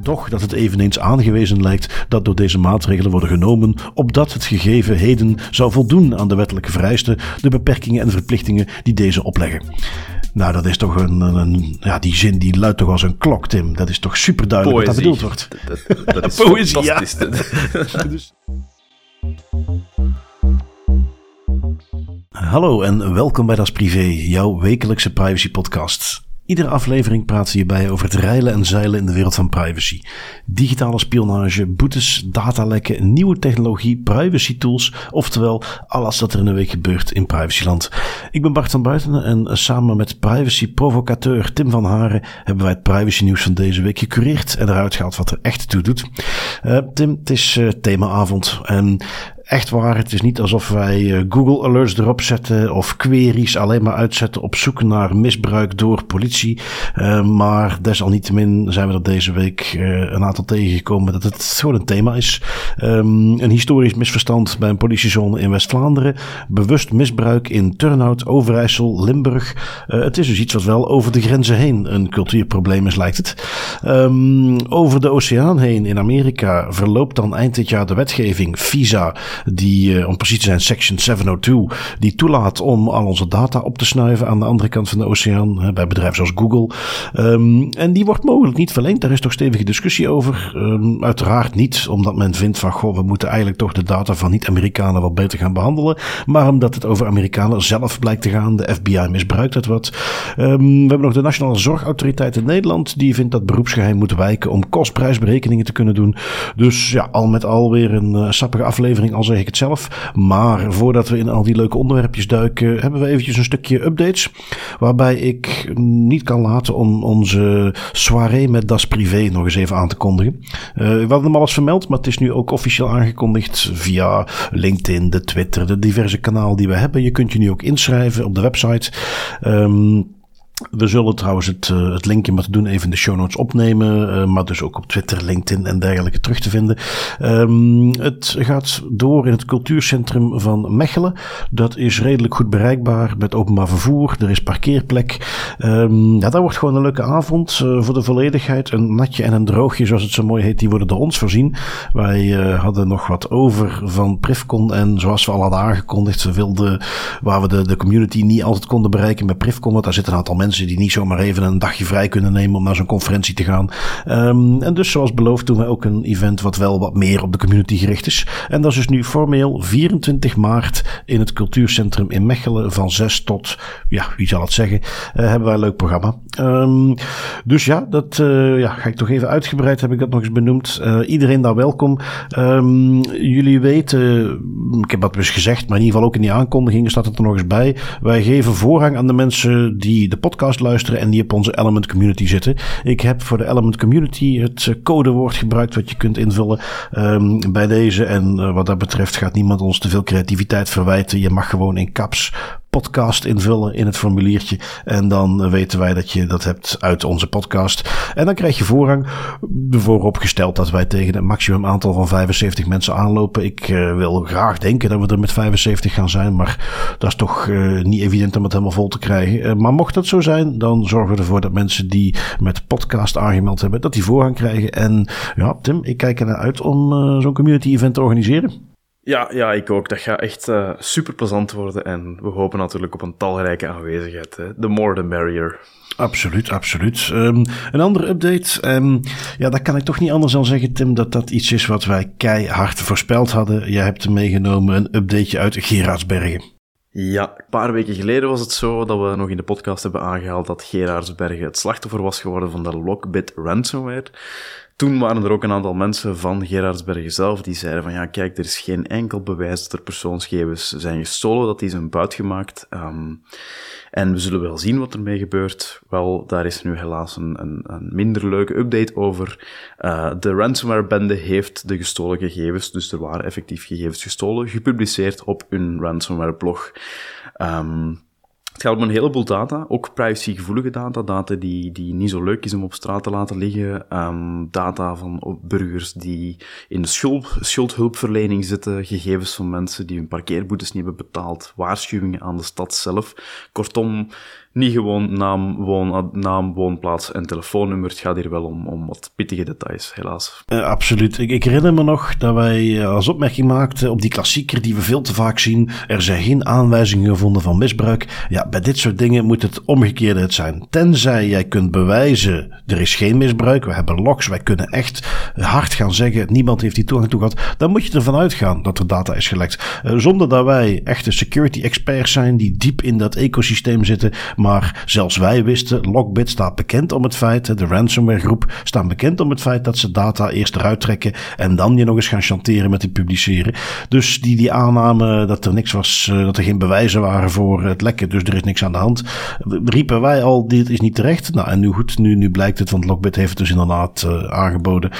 Doch dat het eveneens aangewezen lijkt dat door deze maatregelen worden genomen, opdat het gegeven heden zou voldoen aan de wettelijke vereisten, de beperkingen en verplichtingen die deze opleggen. Nou, dat is toch een, een, ja, die zin die luidt toch als een klok, Tim. Dat is toch super duidelijk wat dat bedoeld wordt. Dat, dat is Poëzie, ja. Hallo en welkom bij Das Privé, jouw wekelijkse privacy podcast. Iedere aflevering praten we hierbij over het reilen en zeilen in de wereld van privacy. Digitale spionage, boetes, datalekken, nieuwe technologie, privacy tools, oftewel alles wat er in een week gebeurt in privacyland. Ik ben Bart van Buiten en samen met privacy provocateur Tim van Haren hebben wij het privacy nieuws van deze week gecureerd en eruit gehaald wat er echt toe doet. Eh, Tim, het is eh, themaavond en echt waar, het is niet alsof wij eh, Google alerts erop zetten of queries alleen maar uitzetten op zoek naar misbruik door politie. Uh, maar desalniettemin zijn we er deze week uh, een aantal tegengekomen dat het gewoon een thema is. Um, een historisch misverstand bij een politiezone in West-Vlaanderen. Bewust misbruik in Turnhout, Overijssel, Limburg. Het is dus iets wat wel over de grenzen heen een cultuurprobleem is, lijkt het. Um, over de oceaan heen in Amerika verloopt dan eind dit jaar de wetgeving visa die, uh, om precies te zijn, Section 702, die toelaat om al onze data op te snuiven aan de andere kant van de oceaan, bij bedrijven zoals Google. Um, en die wordt mogelijk niet verleend. Daar is toch stevige discussie over. Um, uiteraard niet omdat men vindt van, goh, we moeten eigenlijk toch de data van niet-Amerikanen wat beter gaan behandelen. Maar omdat het over Amerikanen zelf blijkt te gaan. De FBI misbruikt het wat. Um, we hebben nog de Nationale Zorgautoriteit in Nederland. Die vindt dat beroepsgeheim moet wijken om kostprijsberekeningen te kunnen doen. Dus ja, al met al weer een uh, sappige aflevering als zeg ik het zelf. Maar voordat we in al die leuke onderwerpjes duiken, hebben we eventjes een stukje updates. Waarbij ik niet kan laten om onze soirée met Das Privé nog eens even aan te kondigen. Uh, we hadden hem al eens vermeld, maar het is nu ook officieel aangekondigd via LinkedIn, de Twitter, de diverse kanalen die we hebben. Je kunt je nu ook inschrijven op de website. Um, we zullen trouwens het, uh, het linkje met te doen even in de show notes opnemen. Uh, maar dus ook op Twitter, LinkedIn en dergelijke terug te vinden. Um, het gaat door in het cultuurcentrum van Mechelen. Dat is redelijk goed bereikbaar met openbaar vervoer. Er is parkeerplek. Um, ja, dat wordt gewoon een leuke avond. Uh, voor de volledigheid. Een natje en een droogje, zoals het zo mooi heet, die worden door ons voorzien. Wij hadden nog wat over van Privcon. En zoals we al hadden aangekondigd, wilden, waar we de, de community niet altijd konden bereiken met Privcon. Want daar zitten een aantal mensen die niet zomaar even een dagje vrij kunnen nemen om naar zo'n conferentie te gaan. Um, en dus zoals beloofd doen we ook een event wat wel wat meer op de community gericht is. En dat is dus nu formeel 24 maart in het cultuurcentrum in Mechelen van 6 tot, ja, wie zal het zeggen, uh, hebben wij een leuk programma. Um, dus ja, dat uh, ja, ga ik toch even uitgebreid, heb ik dat nog eens benoemd. Uh, iedereen daar welkom. Um, jullie weten, ik heb dat dus gezegd, maar in ieder geval ook in die aankondigingen staat het er nog eens bij. Wij geven voorrang aan de mensen die de podcast luisteren en die op onze Element Community zitten. Ik heb voor de Element Community het codewoord gebruikt wat je kunt invullen um, bij deze. En wat dat betreft gaat niemand ons te veel creativiteit verwijten. Je mag gewoon in caps podcast invullen in het formuliertje. En dan weten wij dat je dat hebt uit onze podcast. En dan krijg je voorrang. Vooropgesteld dat wij tegen een maximum aantal van 75 mensen aanlopen. Ik uh, wil graag denken dat we er met 75 gaan zijn. Maar dat is toch uh, niet evident om het helemaal vol te krijgen. Uh, maar mocht dat zo zijn, dan zorgen we ervoor dat mensen die met podcast aangemeld hebben, dat die voorrang krijgen. En ja, Tim, ik kijk ernaar uit om zo'n community event te organiseren. Ja, ja, ik ook. Dat gaat echt uh, super plezant worden. En we hopen natuurlijk op een talrijke aanwezigheid. Hè. The more the merrier. Absoluut, absoluut. Um, een andere update. Um, ja, dat kan ik toch niet anders dan zeggen, Tim, dat dat iets is wat wij keihard voorspeld hadden. Jij hebt meegenomen een updateje uit Gerardsbergen. Ja, een paar weken geleden was het zo dat we nog in de podcast hebben aangehaald dat Gerardsbergen het slachtoffer was geworden van de Lockbit ransomware. Toen waren er ook een aantal mensen van Gerardsbergen zelf die zeiden van ja, kijk, er is geen enkel bewijs dat er persoonsgegevens zijn gestolen, dat die zijn buitgemaakt. Um, en we zullen wel zien wat ermee gebeurt. Wel, daar is nu helaas een, een, een minder leuke update over. Uh, de ransomware-bende heeft de gestolen gegevens, dus er waren effectief gegevens gestolen, gepubliceerd op hun ransomware-blog. Um, het gaat om een heleboel data, ook privacygevoelige data, data die, die niet zo leuk is om op straat te laten liggen, um, data van burgers die in de schuld, schuldhulpverlening zitten, gegevens van mensen die hun parkeerboetes niet hebben betaald, waarschuwingen aan de stad zelf. Kortom, niet gewoon naam, woon, naam, woonplaats en telefoonnummer. Het gaat hier wel om, om wat pittige details, helaas. Absoluut. Ik, ik, herinner me nog dat wij als opmerking maakten op die klassieker die we veel te vaak zien. Er zijn geen aanwijzingen gevonden van misbruik. Ja, bij dit soort dingen moet het omgekeerde het zijn. Tenzij jij kunt bewijzen, er is geen misbruik. We hebben logs, wij kunnen echt hard gaan zeggen, niemand heeft die toegang toe gehad. Dan moet je ervan uitgaan dat er data is gelekt. Uh, zonder dat wij echte security experts zijn die diep in dat ecosysteem zitten. Maar zelfs wij wisten, Lockbit staat bekend om het feit, de ransomware groep staat bekend om het feit dat ze data eerst eruit trekken en dan je nog eens gaan chanteren met die publiceren. Dus die, die aanname dat er niks was, uh, dat er geen bewijzen waren voor het lekken, dus er is niks aan de hand, riepen wij al, dit is niet terecht. Nou, en nu goed, nu, nu blijkt het, want Lockbit heeft het dus inderdaad uh, aangeboden.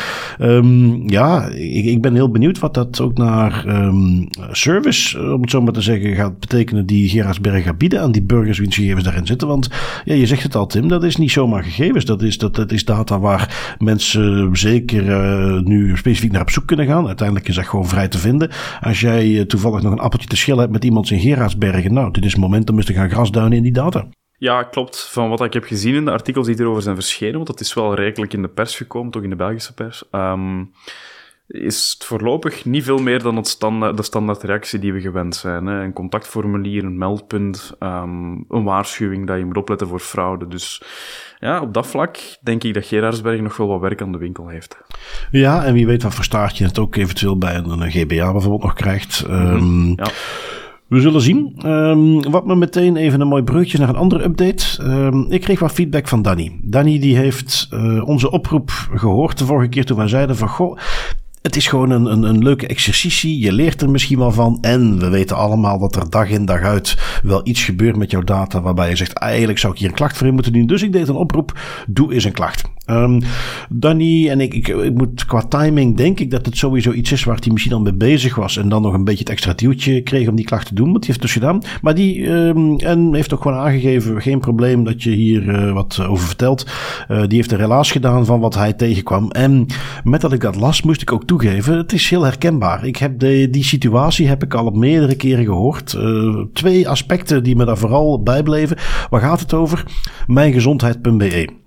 Um, ja, ik, ik ben heel benieuwd wat dat ook naar um, service, om het zo maar te zeggen, gaat betekenen die Gerardsberg gaat bieden aan die burgers wiens gegevens daarin zitten. Want ja, je zegt het al, Tim, dat is niet zomaar gegevens. Dat is, dat, dat is data waar mensen zeker uh, nu specifiek naar op zoek kunnen gaan. Uiteindelijk is dat gewoon vrij te vinden. Als jij uh, toevallig nog een appeltje te schillen hebt met iemand in Gerardsbergen, nou, dit is het moment om eens te gaan grasduinen in die data. Ja, klopt. Van wat ik heb gezien in de artikels die erover zijn verschenen, want dat is wel rijkelijk in de pers gekomen, toch in de Belgische pers. Um, is het voorlopig niet veel meer dan het standaard, de standaardreactie die we gewend zijn. Hè. Een contactformulier, een meldpunt, um, een waarschuwing dat je moet opletten voor fraude. Dus ja, op dat vlak denk ik dat Gerardsberg nog wel wat werk aan de winkel heeft. Ja, en wie weet wat voor staartje het ook eventueel bij een, een GBA bijvoorbeeld nog krijgt. Um, ja. We zullen zien. Um, wat me meteen even een mooi breukje naar een andere update. Um, ik kreeg wat feedback van Danny. Danny die heeft uh, onze oproep gehoord de vorige keer toen wij zeiden van... Goh, het is gewoon een, een, een, leuke exercitie. Je leert er misschien wel van. En we weten allemaal dat er dag in dag uit wel iets gebeurt met jouw data. Waarbij je zegt, eigenlijk zou ik hier een klacht voor in moeten doen. Dus ik deed een oproep. Doe eens een klacht. Um, Danny en ik, ik, ik, moet qua timing denk ik dat het sowieso iets is waar hij misschien al mee bezig was. En dan nog een beetje het extra duwtje kreeg om die klacht te doen. Wat hij heeft dus gedaan. Maar die um, en heeft ook gewoon aangegeven, geen probleem dat je hier uh, wat over vertelt. Uh, die heeft een relaas gedaan van wat hij tegenkwam. En met dat ik dat las, moest ik ook toegeven, het is heel herkenbaar. Ik heb de, die situatie heb ik al op meerdere keren gehoord. Uh, twee aspecten die me daar vooral bijbleven. Waar gaat het over? Mijngezondheid.be.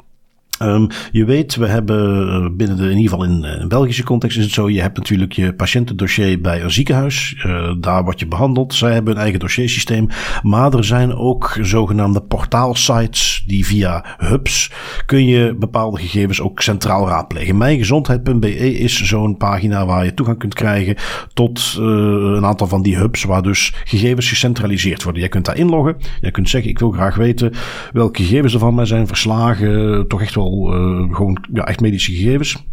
Um, je weet, we hebben eh, binnen de, in ieder geval in een Belgische context is het zo, je hebt natuurlijk je patiëntendossier bij een ziekenhuis. Uh, daar word je behandeld. Zij hebben een eigen dossiersysteem. Maar er zijn ook zogenaamde portaalsites die via hubs kun je bepaalde gegevens ook centraal raadplegen. Mijngezondheid.be is zo'n pagina waar je toegang kunt krijgen tot een aantal van die hubs waar dus gegevens gecentraliseerd worden. Jij kunt daar inloggen. Jij kunt zeggen, ik wil graag weten welke gegevens er van mij zijn verslagen. Toch echt wel uh, gewoon echt medische gegevens.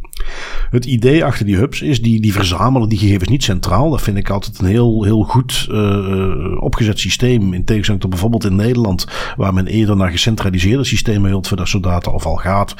Het idee achter die hubs is, die, die verzamelen die gegevens niet centraal. Dat vind ik altijd een heel, heel goed uh, opgezet systeem. In tegenstelling tot bijvoorbeeld in Nederland, waar men eerder naar gecentraliseerde systemen wilt voor dat soort data of al gaat.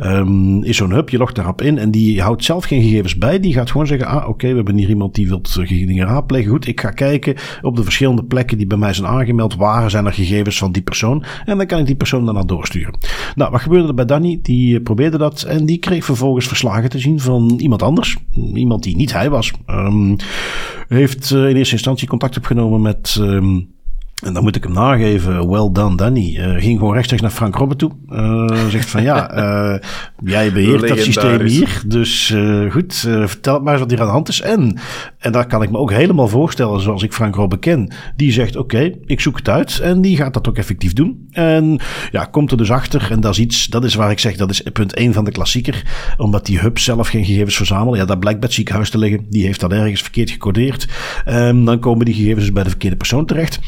Um, is zo'n hub, je logt daarop in en die houdt zelf geen gegevens bij. Die gaat gewoon zeggen, ah oké, we hebben hier iemand die wil dingen raadplegen. Goed, ik ga kijken op de verschillende plekken die bij mij zijn aangemeld. Waar zijn er gegevens van die persoon? En dan kan ik die persoon daarna doorsturen. Nou, wat gebeurde er bij Danny? Die probeerde dat en die kreeg vervolgens verslagen te zien van iemand anders. Iemand die niet hij was. Um, heeft uh, in eerste instantie contact opgenomen met... Um, en dan moet ik hem nageven, well done Danny. Uh, ging gewoon rechtstreeks naar Frank Robben toe. Uh, zegt van ja, uh, jij beheert dat systeem hier. Dus goed, vertel maar eens wat hier aan de hand is. En, en daar kan ik me ook helemaal voorstellen, zoals ik Frank Robben ken. Die zegt oké, okay, ik zoek het uit. En die gaat dat ook effectief doen. En ja, komt er dus achter. En dat is iets, dat is waar ik zeg, dat is punt 1 van de klassieker. Omdat die hub zelf geen gegevens verzamelt. Ja, dat blijkt bij het ziekenhuis te liggen. Die heeft dat ergens verkeerd gecodeerd. En dan komen die gegevens dus bij de verkeerde persoon terecht.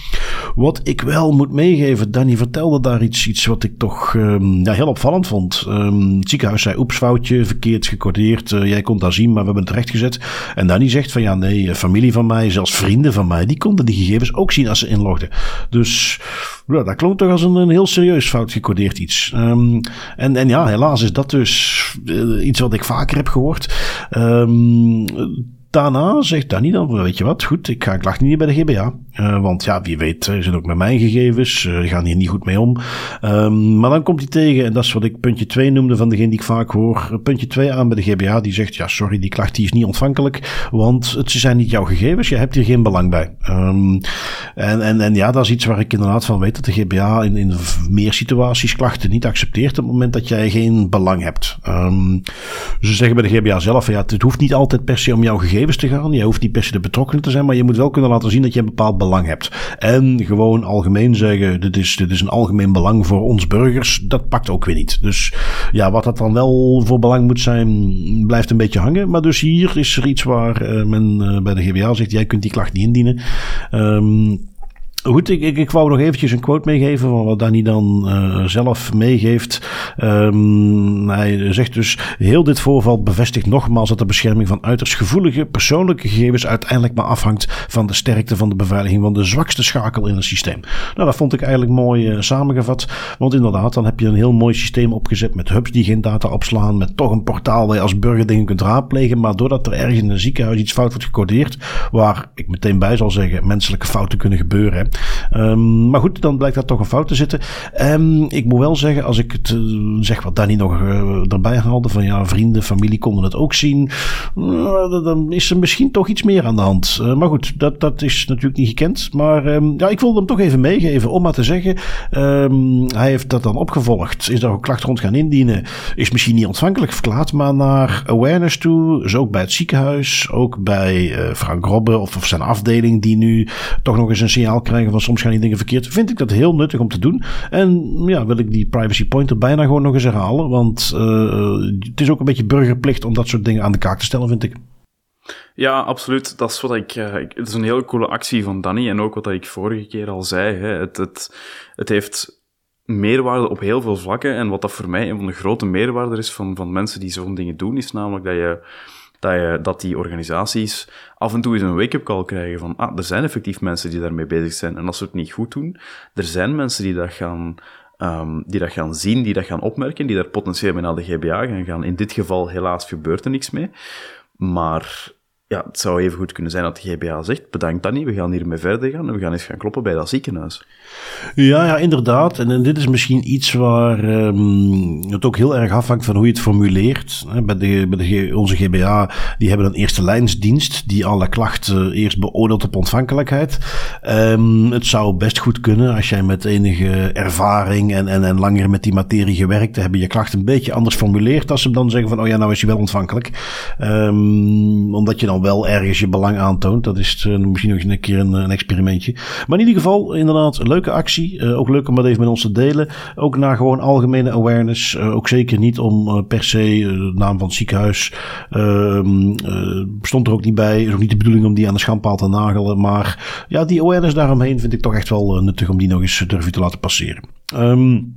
Wat ik wel moet meegeven, Danny vertelde daar iets, iets wat ik toch um, ja, heel opvallend vond. Um, het ziekenhuis zei, oeps, foutje, verkeerd gecodeerd. Uh, jij kon dat zien, maar we hebben het recht gezet. En Danny zegt van, ja nee, familie van mij, zelfs vrienden van mij, die konden die gegevens ook zien als ze inlogden. Dus ja, dat klonk toch als een, heel serieus fout gecodeerd iets. Um, en, en ja, helaas is dat dus uh, iets wat ik vaker heb gehoord. Um, daarna zegt Danny dan, weet je wat, goed, ik ga klachten niet bij de GBA. Uh, want ja, wie weet, ze zit ook met mijn gegevens, uh, gaan hier niet goed mee om. Um, maar dan komt hij tegen, en dat is wat ik puntje 2 noemde van degene die ik vaak hoor. Puntje 2 aan bij de GBA, die zegt, ja, sorry, die klacht die is niet ontvankelijk, want het zijn niet jouw gegevens, je hebt hier geen belang bij. Um, en, en, en ja, dat is iets waar ik inderdaad van weet dat de GBA in, in meer situaties klachten niet accepteert op het moment dat jij geen belang hebt. Um, ze zeggen bij de GBA zelf, ja, het hoeft niet altijd per se om jouw gegevens gaan, je hoeft niet per se de betrokkenen te zijn, maar je moet wel kunnen laten zien dat je een bepaald belang hebt. En gewoon algemeen zeggen, dit is, dit is een algemeen belang voor ons burgers, dat pakt ook weer niet. Dus ja, wat dat dan wel voor belang moet zijn, blijft een beetje hangen. Maar dus hier is er iets waar uh, men uh, bij de GBA zegt, jij kunt die klacht niet indienen. Um, Goed, ik, ik, ik wou nog eventjes een quote meegeven van wat Danny dan uh, zelf meegeeft. Um, hij zegt dus, heel dit voorval bevestigt nogmaals dat de bescherming van uiterst gevoelige persoonlijke gegevens uiteindelijk maar afhangt van de sterkte van de beveiliging van de zwakste schakel in het systeem. Nou, dat vond ik eigenlijk mooi uh, samengevat, want inderdaad, dan heb je een heel mooi systeem opgezet met hubs die geen data opslaan, met toch een portaal waar je als burger dingen kunt raadplegen, maar doordat er ergens in een ziekenhuis iets fout wordt gecodeerd, waar ik meteen bij zal zeggen, menselijke fouten kunnen gebeuren, Um, maar goed, dan blijkt dat toch een fout te zitten. Um, ik moet wel zeggen, als ik het uh, zeg wat Danny nog uh, erbij haalde, van ja, vrienden, familie konden het ook zien, uh, dan is er misschien toch iets meer aan de hand. maar goed, dat, dat is natuurlijk niet gekend. Maar um, ja, ik wilde hem toch even meegeven om maar te zeggen, hij heeft dat dan opgevolgd, is daar een klacht rond gaan indienen, is misschien niet ontvankelijk verklaard, maar naar awareness toe, dus ook bij het ziekenhuis, ook bij Frank Robbe of, of zijn afdeling, die nu toch nog eens een signaal van soms gaan die dingen verkeerd, vind ik dat heel nuttig om te doen. En ja, wil ik die privacy pointer bijna gewoon nog eens herhalen, want uh, het is ook een beetje burgerplicht om dat soort dingen aan de kaak te stellen, vind ik. Ja, absoluut. Dat is wat ik. Uh, het is een hele coole actie van Danny. En ook wat ik vorige keer al zei. Hè. Het, het, het heeft meerwaarde op heel veel vlakken. En wat dat voor mij een van de grote meerwaarden is van, van mensen die zo'n dingen doen, is namelijk dat je dat, die organisaties af en toe eens een wake-up call krijgen van, ah, er zijn effectief mensen die daarmee bezig zijn. En als ze het niet goed doen, er zijn mensen die dat gaan, um, die dat gaan zien, die dat gaan opmerken, die daar potentieel mee naar de GBA gaan gaan. In dit geval, helaas, gebeurt er niks mee. Maar ja, het zou even goed kunnen zijn dat de GBA zegt, bedankt Danny, we gaan hiermee verder gaan en we gaan eens gaan kloppen bij dat ziekenhuis. Ja, ja inderdaad. En, dit is misschien iets waar um, het ook heel erg afhangt van hoe je het formuleert. Bij, de, bij de, onze GBA, die hebben een eerste lijnsdienst die alle klachten eerst beoordeelt op ontvankelijkheid. Um, het zou best goed kunnen als jij met enige ervaring en, en, en langer met die materie gewerkt hebt, je klacht een beetje anders formuleert als ze dan zeggen van, oh ja, nou is je wel ontvankelijk. Um, omdat je dan wel ergens je belang aantoont. Dat is uh, misschien nog een keer een, een, experimentje. Maar in ieder geval, inderdaad, een actie. Uh, ook leuk om dat even met ons te delen. Ook naar gewoon algemene awareness. Uh, ook zeker niet om per se de naam van het ziekenhuis. Ehm, stond er ook niet bij. Is ook niet de bedoeling om die aan de schandpaal te nagelen. Maar ja, die awareness daaromheen vind ik toch echt wel nuttig om die nog eens durven te laten passeren. Um,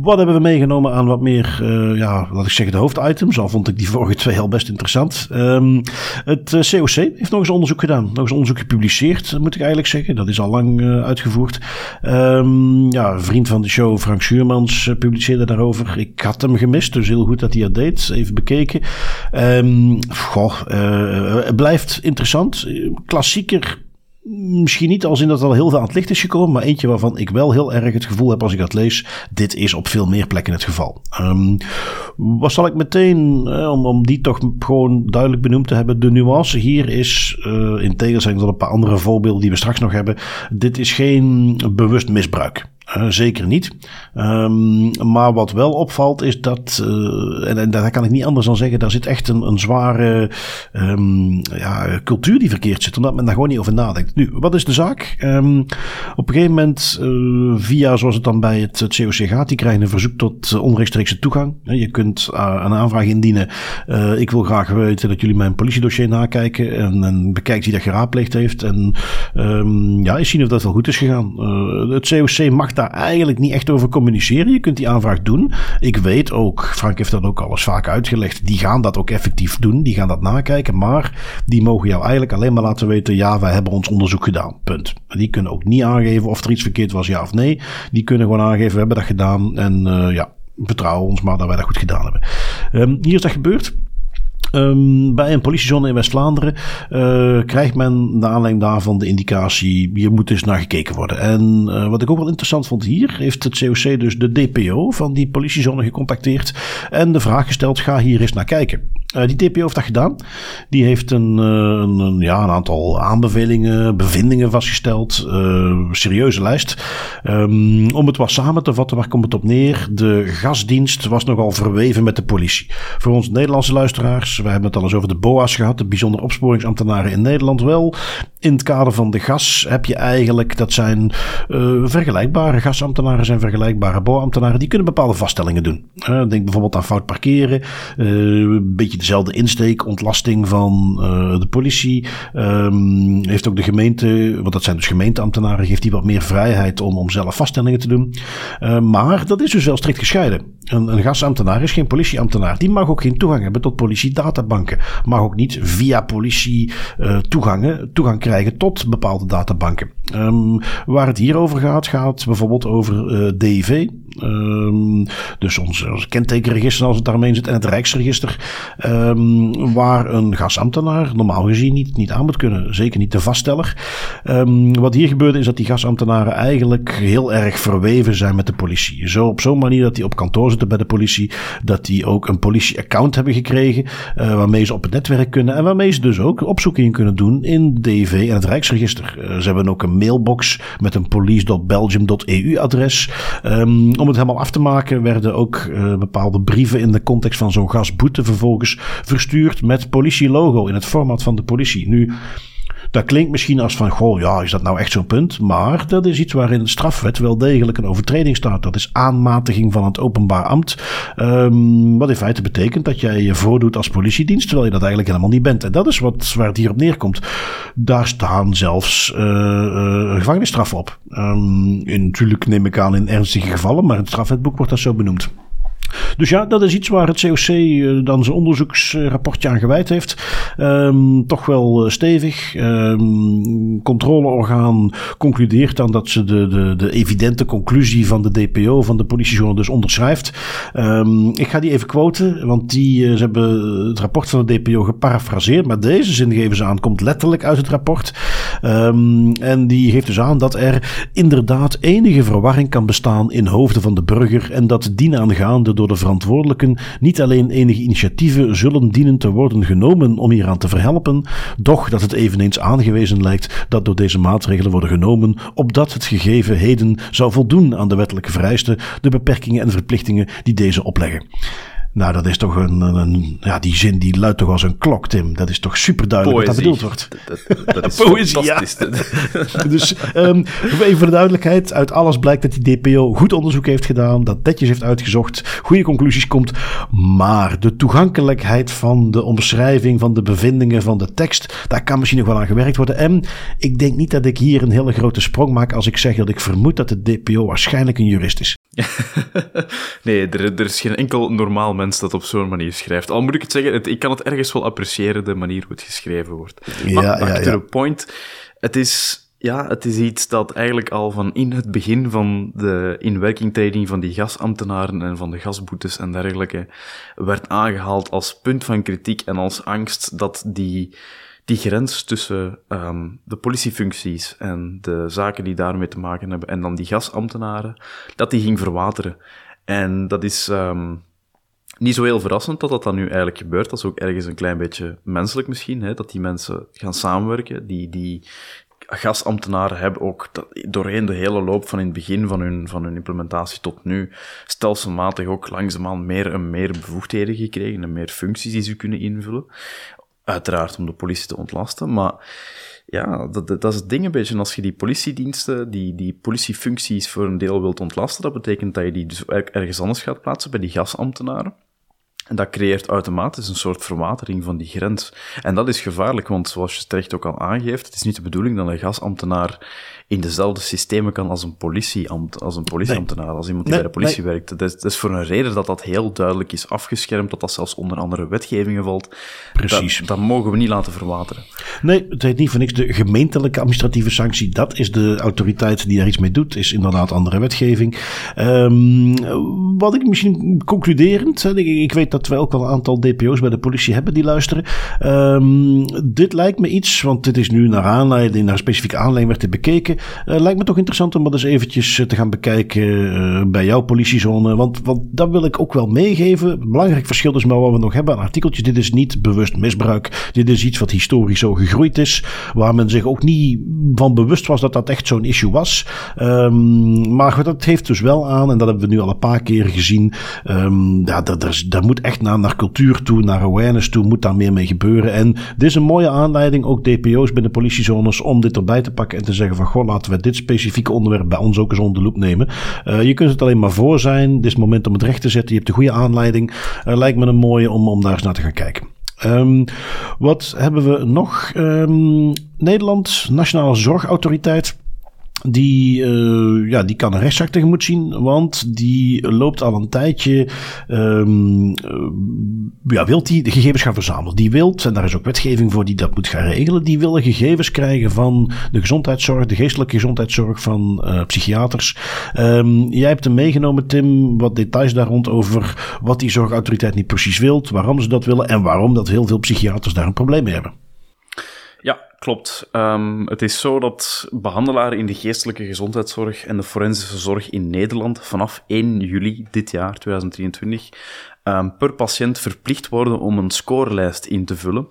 wat hebben we meegenomen aan wat meer, uh, ja, laat ik zeggen, de hoofditems? Al vond ik die vorige twee al best interessant. Um, het COC eh, heeft nog eens onderzoek gedaan. Nog eens onderzoek gepubliceerd, moet ik eigenlijk zeggen. Dat is al lang uh, uitgevoerd. Um, ja, een vriend van de show, Frank Schuurmans, publiceerde daarover. Ik had hem gemist, dus heel goed dat hij dat deed. Even bekeken. Um, goh, het blijft interessant. Klassieker Misschien niet als in dat al heel veel aan het licht is gekomen, maar eentje waarvan ik wel heel erg het gevoel heb als ik dat lees. Dit is op veel meer plekken het geval. Um, wat zal ik meteen, eh, om, om die toch gewoon duidelijk benoemd te hebben. De nuance hier is, uh, in tegenstelling tot een paar andere voorbeelden die we straks nog hebben. Dit is geen bewust misbruik. Uh, zeker niet. Um, maar wat wel opvalt is dat, uh, en, en, daar kan ik niet anders dan zeggen, daar zit echt een, een zware um, ja, cultuur die verkeerd zit, omdat men daar gewoon niet over nadenkt. Nu, wat is de zaak? Um, op een gegeven moment, uh, via zoals het dan bij het, het COC gaat, die krijgen een verzoek tot onrechtstreekse toegang. Je kunt een aanvraag indienen. ik wil graag weten dat jullie mijn politiedossier nakijken en, en bekijkt wie dat geraadpleegd heeft. En ja, eens zien of dat wel goed is gegaan. het COC mag daar eigenlijk niet echt over communiceren. Je kunt die aanvraag doen. Ik weet ook, Frank heeft dat ook al eens vaak uitgelegd, die gaan dat ook effectief doen. Die gaan dat nakijken, maar die mogen jou eigenlijk alleen maar laten weten, ja, wij hebben ons onderzoek gedaan. Punt. Die kunnen ook niet aangeven of er iets verkeerd was, ja of nee. Die kunnen gewoon aangeven, we hebben dat gedaan en uh, ja, vertrouwen ons maar dat wij dat goed gedaan hebben. Um, hier is dat gebeurd. Um, bij een politiezone in West-Vlaanderen uh, krijgt men naar aanleiding daarvan de indicatie, hier moet eens naar gekeken worden. En uh, wat ik ook wel interessant vond hier, heeft het COC dus de DPO van die politiezone gecontacteerd en de vraag gesteld, ga hier eens naar kijken. Uh, die DPO heeft dat gedaan. Die heeft een, een, een, ja, een aantal aanbevelingen, bevindingen vastgesteld. Uh, serieuze lijst. Um, om het wat samen te vatten, waar komt het op neer? De gasdienst was nogal verweven met de politie. Voor ons Nederlandse luisteraars, we hebben het al eens over de BOA's gehad, de bijzondere opsporingsambtenaren in Nederland wel. In het kader van de gas heb je eigenlijk, dat zijn vergelijkbare gasambtenaren, zijn vergelijkbare BOA-ambtenaren, die kunnen bepaalde vaststellingen doen. Denk bijvoorbeeld aan fout parkeren, beetje dezelfde insteek, ontlasting van de politie. Um, heeft ook de gemeente, want dat zijn dus gemeenteambtenaren, geeft die wat meer vrijheid om, om zelf vaststellingen te doen. maar dat is dus wel strikt gescheiden. Een, een gasambtenaar is geen politieambtenaar. Die mag ook geen toegang hebben tot politiedatabanken. Mag ook niet via politie toegangen, toegang krijgen tot bepaalde databanken. Um, waar het hier over gaat, gaat bijvoorbeeld over uh, dus ons, ons kentekenregister als het daarmee zit en het Rijksregister. Um, waar een gasambtenaar normaal gezien niet, niet aan moet kunnen. Zeker niet de vaststeller. wat hier gebeurde is dat die gasambtenaren eigenlijk heel erg verweven zijn met de politie. Zo op zo'n manier dat die op kantoor zitten bij de politie. Dat die ook een politie-account hebben gekregen. Uh, waarmee ze op het netwerk kunnen. En waarmee ze dus ook opzoekingen kunnen doen in DIV en het Rijksregister. Uh, ze hebben ook een mailbox met een police.belgium.eu adres. Um, om het helemaal af te maken werden ook uh, bepaalde brieven in de context van zo'n gasboete vervolgens verstuurd met politielogo in het format van de politie. Nu dat klinkt misschien als van, goh, ja, is dat nou echt zo'n punt? Maar dat is iets waarin de strafwet wel degelijk een overtreding staat. Dat is aanmatiging van het openbaar ambt. Um, wat in feite betekent dat jij je voordoet als politiedienst, terwijl je dat eigenlijk helemaal niet bent. En dat is wat, waar het hier op neerkomt. Daar staan zelfs uh, gevangenisstraffen op. Um, in, natuurlijk neem ik aan in ernstige gevallen, maar in het strafwetboek wordt dat zo benoemd. Dus ja, dat is iets waar het COC eh, dan zijn onderzoeksrapportje aan gewijd heeft. Um, toch wel uh, stevig. Um, controleorgaan concludeert dan dat ze de, de, de evidente conclusie van de DPO, van de politiejournal, dus onderschrijft. Um, ik ga die even quoten, want die, uh, ze hebben het rapport van de DPO geparafraseerd. Maar deze zin geven ze aan, komt letterlijk uit het rapport. en die geeft dus aan dat er inderdaad enige verwarring kan bestaan in hoofden van de burger en dat dienaangaande door de verantwoordelijken niet alleen enige initiatieven zullen dienen te worden genomen om hieraan te verhelpen, doch dat het eveneens aangewezen lijkt dat door deze maatregelen worden genomen, opdat het gegeven heden zou voldoen aan de wettelijke vereisten, de beperkingen en verplichtingen die deze opleggen. Nou, dat is toch een, een, ja, die zin die luidt toch als een klok, Tim. Dat is toch super duidelijk wat dat bedoeld wordt. Dat, dat, is Poëzie, ja. dus um, even voor de duidelijkheid, uit alles blijkt dat die DPO goed onderzoek heeft gedaan, dat netjes heeft uitgezocht, goede conclusies komt, maar de toegankelijkheid van de omschrijving van de bevindingen van de tekst, daar kan misschien nog wel aan gewerkt worden. En ik denk niet dat ik hier een hele grote sprong maak als ik zeg dat ik vermoed dat de DPO waarschijnlijk een jurist is. nee, er, er, is geen enkel normaal mens dat op zo'n manier schrijft. Al moet ik het zeggen, het, ik kan het ergens wel appreciëren, de manier hoe het geschreven wordt. Maar ja, back ja, to the point. Het is, ja, het is iets dat eigenlijk al van in het begin van de inwerkingtreding van die gasambtenaren en van de gasboetes en dergelijke werd aangehaald als punt van kritiek en als angst dat die die grens tussen um, de politiefuncties en de zaken die daarmee te maken hebben en dan die gasambtenaren, dat die ging verwateren. En dat is um, niet zo heel verrassend dat dat dan nu eigenlijk gebeurt. Dat is ook ergens een klein beetje menselijk misschien, hè, dat die mensen gaan samenwerken, die, die gasambtenaren hebben ook doorheen de hele loop van in het begin van hun, van hun implementatie tot nu stelselmatig ook langzaamaan meer en meer bevoegdheden gekregen en meer functies die ze kunnen invullen. Uiteraard om de politie te ontlasten, maar ja, dat, dat is het ding een beetje. Als je die politiediensten, die, die politiefuncties voor een deel wilt ontlasten, dat betekent dat je die dus ergens anders gaat plaatsen, bij die gasambtenaren. En dat creëert automatisch een soort verwatering van die grens. En dat is gevaarlijk, want zoals je terecht ook al aangeeft, het is niet de bedoeling dat een gasambtenaar in dezelfde systemen kan als een politieambt, als een politieambtenaar, als iemand die bij de politie werkt. Dat is, dat is, voor een reden dat dat heel duidelijk is afgeschermd, dat dat zelfs onder andere wetgevingen valt. Precies. Dat, dat mogen we niet laten verwateren. Nee, het heet niet voor niks de gemeentelijke administratieve sanctie. Dat is de autoriteit die daar iets mee doet, is inderdaad andere wetgeving. Um, wat ik misschien concluderend, ik weet dat wij ook wel een aantal DPO's bij de politie hebben die luisteren. Um, dit lijkt me iets, want dit is nu naar aanleiding, naar specifieke aanleiding werd dit bekeken. Uh, lijkt me toch interessant om dat eens eventjes te gaan bekijken uh, bij jouw politiezone. Want, want dat wil ik ook wel meegeven. Belangrijk verschil is maar wat we nog hebben aan artikeltjes. Dit is niet bewust misbruik. Dit is iets wat historisch zo gegroeid is. Waar men zich ook niet van bewust was dat dat echt zo'n issue was. Um, maar dat heeft dus wel aan, en dat hebben we nu al een paar keer gezien. Um, ja, daar, moet echt naar, naar cultuur toe, naar awareness toe, moet daar meer mee gebeuren. En dit is een mooie aanleiding, ook DPO's binnen politiezones, om dit erbij te pakken en te zeggen van, goh, laten we dit specifieke onderwerp bij ons ook eens onder de loep nemen. Uh, je kunt het alleen maar voor zijn. Dit is het moment om het recht te zetten. Je hebt de goede aanleiding. Uh, lijkt me een mooie om, om daar eens naar te gaan kijken. Um, wat hebben we nog? Um, Nederland, Nationale Zorgautoriteit. Die, uh, ja, die kan een rechtszaak tegemoet zien, want die loopt al een tijdje. Um, ja, wilt die de gegevens gaan verzamelen? Die wilt, en daar is ook wetgeving voor die dat moet gaan regelen, die willen gegevens krijgen van de gezondheidszorg, de geestelijke gezondheidszorg van uh, psychiaters. Um, jij hebt hem meegenomen, Tim, wat details daar rond over wat die zorgautoriteit niet precies wilt, waarom ze dat willen en waarom dat heel veel psychiaters daar een probleem mee hebben. Klopt. Um, het is zo dat behandelaren in de geestelijke gezondheidszorg en de forensische zorg in Nederland vanaf 1 juli dit jaar, 2023, um, per patiënt verplicht worden om een scorelijst in te vullen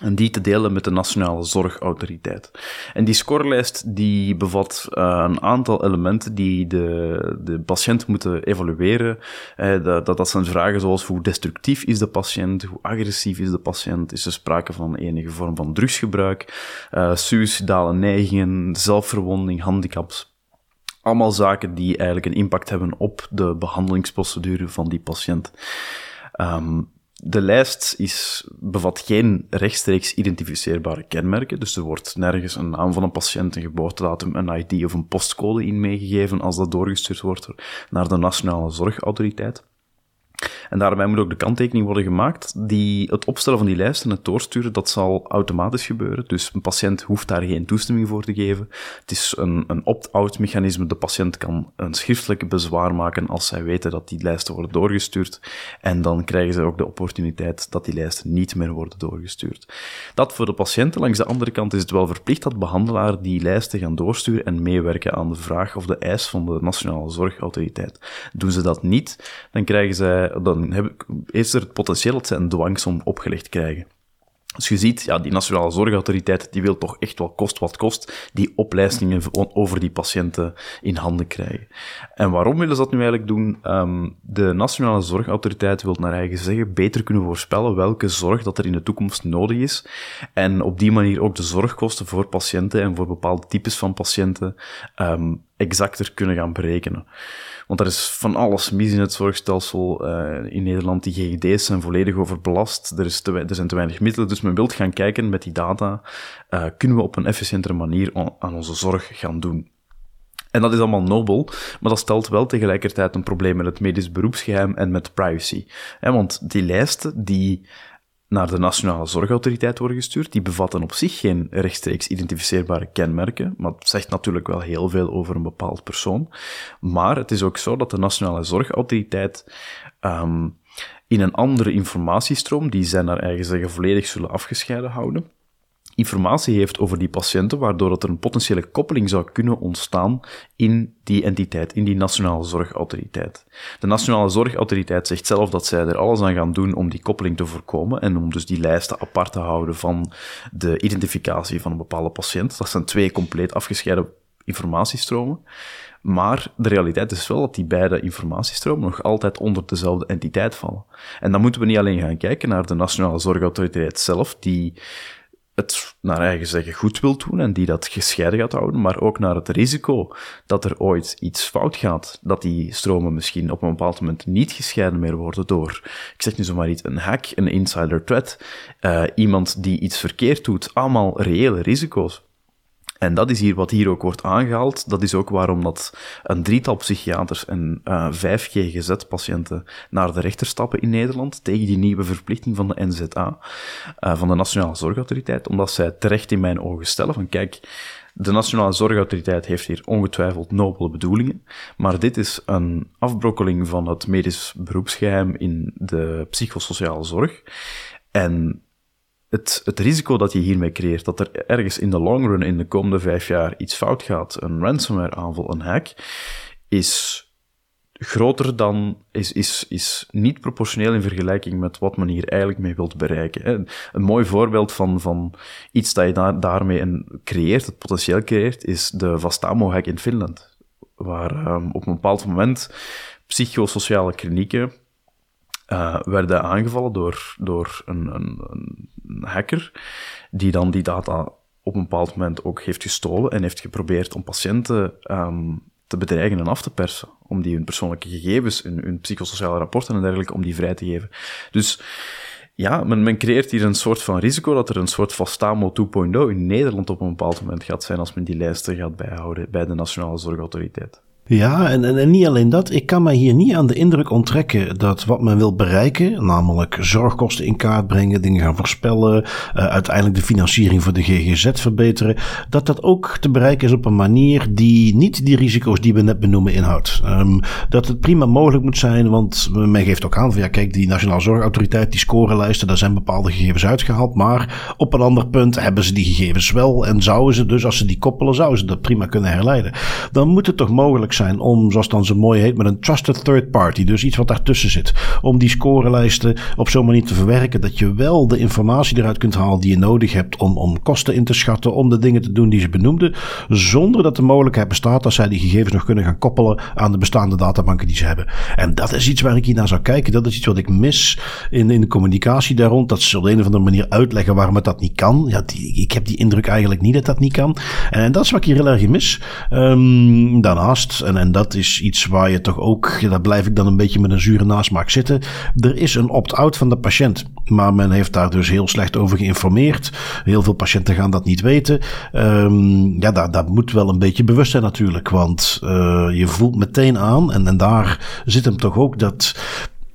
en die te delen met de Nationale Zorgautoriteit. En die scorelijst die bevat uh, een aantal elementen die de, de patiënt moeten evalueren. Uh, dat, dat zijn vragen zoals hoe destructief is de patiënt, hoe agressief is de patiënt, is er sprake van enige vorm van drugsgebruik, uh, suïcidale neigingen, zelfverwonding, handicaps. Allemaal zaken die eigenlijk een impact hebben op de behandelingsprocedure van die patiënt. Um, de lijst is, bevat geen rechtstreeks identificeerbare kenmerken, dus er wordt nergens een naam van een patiënt, een geboortedatum, een ID of een postcode in meegegeven als dat doorgestuurd wordt naar de Nationale Zorgautoriteit. En daarbij moet ook de kanttekening worden gemaakt. Die, het opstellen van die lijst en het doorsturen, dat zal automatisch gebeuren. Dus een patiënt hoeft daar geen toestemming voor te geven. Het is een, een opt-out mechanisme. De patiënt kan een schriftelijke bezwaar maken als zij weten dat die lijsten worden doorgestuurd. En dan krijgen ze ook de opportuniteit dat die lijsten niet meer worden doorgestuurd. Dat voor de patiënten. Langs de andere kant is het wel verplicht dat behandelaar die lijsten gaan doorsturen en meewerken aan de vraag of de eis van de Nationale Zorgautoriteit. Doen ze dat niet, dan krijgen zij dan heb, is er het potentieel dat ze een dwangsom opgelegd krijgen. Dus je ziet, ja, die Nationale Zorgautoriteit die wil toch echt wel kost wat kost die opleistingen over die patiënten in handen krijgen. En waarom willen ze dat nu eigenlijk doen? Um, de Nationale Zorgautoriteit wil naar eigen zeggen beter kunnen voorspellen welke zorg dat er in de toekomst nodig is. En op die manier ook de zorgkosten voor patiënten en voor bepaalde types van patiënten um, exacter kunnen gaan berekenen. Want er is van alles mis in het zorgstelsel uh, in Nederland. Die GGD's zijn volledig overbelast. Er, is te, er zijn te weinig middelen. Dus men wilt gaan kijken met die data. Uh, kunnen we op een efficiëntere manier aan onze zorg gaan doen? En dat is allemaal nobel, maar dat stelt wel tegelijkertijd een probleem met het medisch beroepsgeheim en met privacy. want die lijsten die naar de Nationale Zorgautoriteit worden gestuurd. Die bevatten op zich geen rechtstreeks identificeerbare kenmerken, maar het zegt natuurlijk wel heel veel over een bepaald persoon. Maar het is ook zo dat de Nationale Zorgautoriteit um, in een andere informatiestroom, die zij naar eigen zeggen volledig zullen afgescheiden houden, informatie heeft over die patiënten, waardoor dat er een potentiële koppeling zou kunnen ontstaan in die entiteit, in die Nationale Zorgautoriteit. De Nationale Zorgautoriteit zegt zelf dat zij er alles aan gaan doen om die koppeling te voorkomen en om dus die lijsten apart te houden van de identificatie van een bepaalde patiënt. Dat zijn twee compleet afgescheiden informatiestromen. Maar de realiteit is wel dat die beide informatiestromen nog altijd onder dezelfde entiteit vallen. En dan moeten we niet alleen gaan kijken naar de Nationale Zorgautoriteit zelf, die het naar eigen zeggen goed wil doen en die dat gescheiden gaat houden, maar ook naar het risico dat er ooit iets fout gaat, dat die stromen misschien op een bepaald moment niet gescheiden meer worden door, ik zeg nu zomaar iets, een hack, een insider threat, uh, iemand die iets verkeerd doet, allemaal reële risico's. En dat is hier wat hier ook wordt aangehaald. Dat is ook waarom dat een drietal psychiaters en uh, vijf GGZ-patiënten naar de rechter stappen in Nederland tegen die nieuwe verplichting van de NZA, uh, van de Nationale Zorgautoriteit, omdat zij terecht in mijn ogen stellen van kijk, De Nationale Zorgautoriteit heeft hier ongetwijfeld nobele bedoelingen, maar dit is een afbrokkeling van het medisch beroepsgeheim in de psychosociale zorg. En het, het risico dat je hiermee creëert, dat er ergens in de long run, in de komende vijf jaar, iets fout gaat, een ransomware aanval, een hack, is groter dan, is, is, is niet proportioneel in vergelijking met wat men hier eigenlijk mee wilt bereiken. Een mooi voorbeeld van, van iets dat je daarmee creëert, het potentieel creëert, is de Vastamo-hack in Finland. Waar um, op een bepaald moment psychosociale klinieken uh, werden aangevallen door, door een, een, een hacker, die dan die data op een bepaald moment ook heeft gestolen en heeft geprobeerd om patiënten um, te bedreigen en af te persen. Om die hun persoonlijke gegevens, hun, psychosociale rapporten en dergelijke, om die vrij te geven. Dus ja, men, men creëert hier een soort van risico dat er een soort Fastamo 2.0 in Nederland op een bepaald moment gaat zijn als men die lijsten gaat bijhouden bij de Nationale Zorgautoriteit. Ja, en, en, niet alleen dat. Ik kan mij hier niet aan de indruk onttrekken dat wat men wil bereiken, namelijk zorgkosten in kaart brengen, dingen gaan voorspellen, uh, uiteindelijk de financiering voor de GGZ verbeteren, dat dat ook te bereiken is op een manier die niet die risico's die we net benoemen inhoudt. Um, dat het prima mogelijk moet zijn, want men geeft ook aan van ja, kijk, die Nationale Zorgautoriteit, die scorenlijsten, daar zijn bepaalde gegevens uitgehaald, maar op een ander punt hebben ze die gegevens wel en zouden ze dus, als ze die koppelen, zouden ze dat prima kunnen herleiden. Dan moet het toch mogelijk zijn om, zoals dan zo mooi heet, met een trusted third party, dus iets wat daartussen zit, om die scorelijsten op zo'n manier te verwerken dat je wel de informatie eruit kunt halen die je nodig hebt om, om kosten in te schatten, om de dingen te doen die ze benoemden, zonder dat de mogelijkheid bestaat dat zij die gegevens nog kunnen gaan koppelen aan de bestaande databanken die ze hebben. En dat is iets waar ik hier naar zou kijken. Dat is iets wat ik mis in, in de communicatie daar rond. Dat ze op de een of andere manier uitleggen waarom het dat niet kan. Ja, ik heb die indruk eigenlijk niet dat dat niet kan. En dat is wat ik hier heel erg mis. Um, daarnaast, en, en dat is iets waar je toch ook, ja, daar blijf ik dan een beetje met een zure nasmaak zitten. Er is een opt-out van de patiënt, maar men heeft daar dus heel slecht over geïnformeerd. Heel veel patiënten gaan dat niet weten. Um, ja, daar, daar moet wel een beetje bewust zijn natuurlijk, want uh, je voelt meteen aan, en, en daar zit hem toch ook dat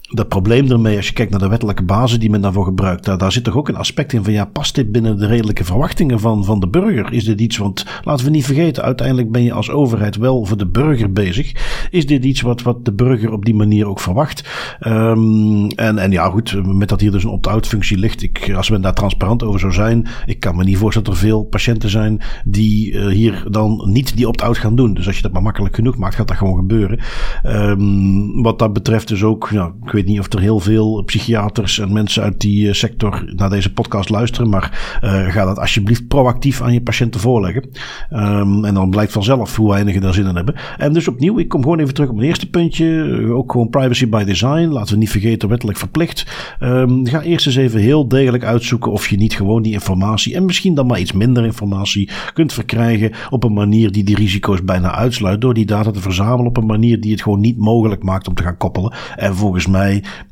dat probleem ermee, als je kijkt naar de wettelijke basis die men daarvoor gebruikt, daar, daar zit toch ook een aspect in van ja, past dit binnen de redelijke verwachtingen van, van de burger? Is dit iets, want laten we niet vergeten, uiteindelijk ben je als overheid wel voor de burger bezig. Is dit iets wat, wat de burger op die manier ook verwacht? Um, en, en ja, goed, met dat hier dus een opt-out functie ligt, ik, als men daar transparant over zou zijn, ik kan me niet voorstellen dat er veel patiënten zijn die uh, hier dan niet die opt-out gaan doen. Dus als je dat maar makkelijk genoeg maakt, gaat dat gewoon gebeuren. Um, wat dat betreft dus ook, ja, weet niet of er heel veel psychiaters en mensen uit die eh, sector naar deze podcast luisteren. Maar uh, ga dat alsjeblieft proactief aan je patiënten voorleggen. Um, en dan blijkt vanzelf hoe weinig daar zin in hebben. En dus opnieuw, ik kom gewoon even terug op mijn eerste puntje. Eh, ook gewoon privacy by design. Laten we niet vergeten, wettelijk verplicht. Um, ga eerst eens even heel degelijk uitzoeken of je niet gewoon die informatie en misschien dan maar iets minder informatie kunt verkrijgen op een manier die die risico's bijna uitsluit. Door die data te verzamelen op een manier die het gewoon niet mogelijk maakt om te gaan koppelen. En volgens mij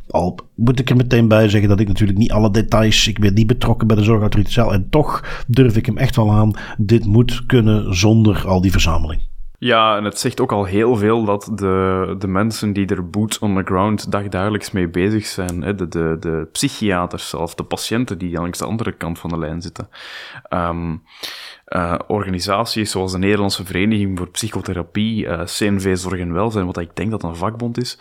al moet ik er meteen bij zeggen dat ik natuurlijk niet alle details, ik ben niet betrokken bij de zorgautoriteit zelf. En toch durf ik hem echt wel aan. Dit moet kunnen zonder al die verzameling. Ja, en het zegt ook al heel veel dat de, de mensen die er boots on the ground dagdagelijks mee bezig zijn, hè, de, de, de psychiaters zelf, de patiënten die langs de andere kant van de lijn zitten, um, uh, organisaties zoals de Nederlandse Vereniging voor Psychotherapie, uh, CNV Zorg en Welzijn, wat ik denk dat een vakbond is,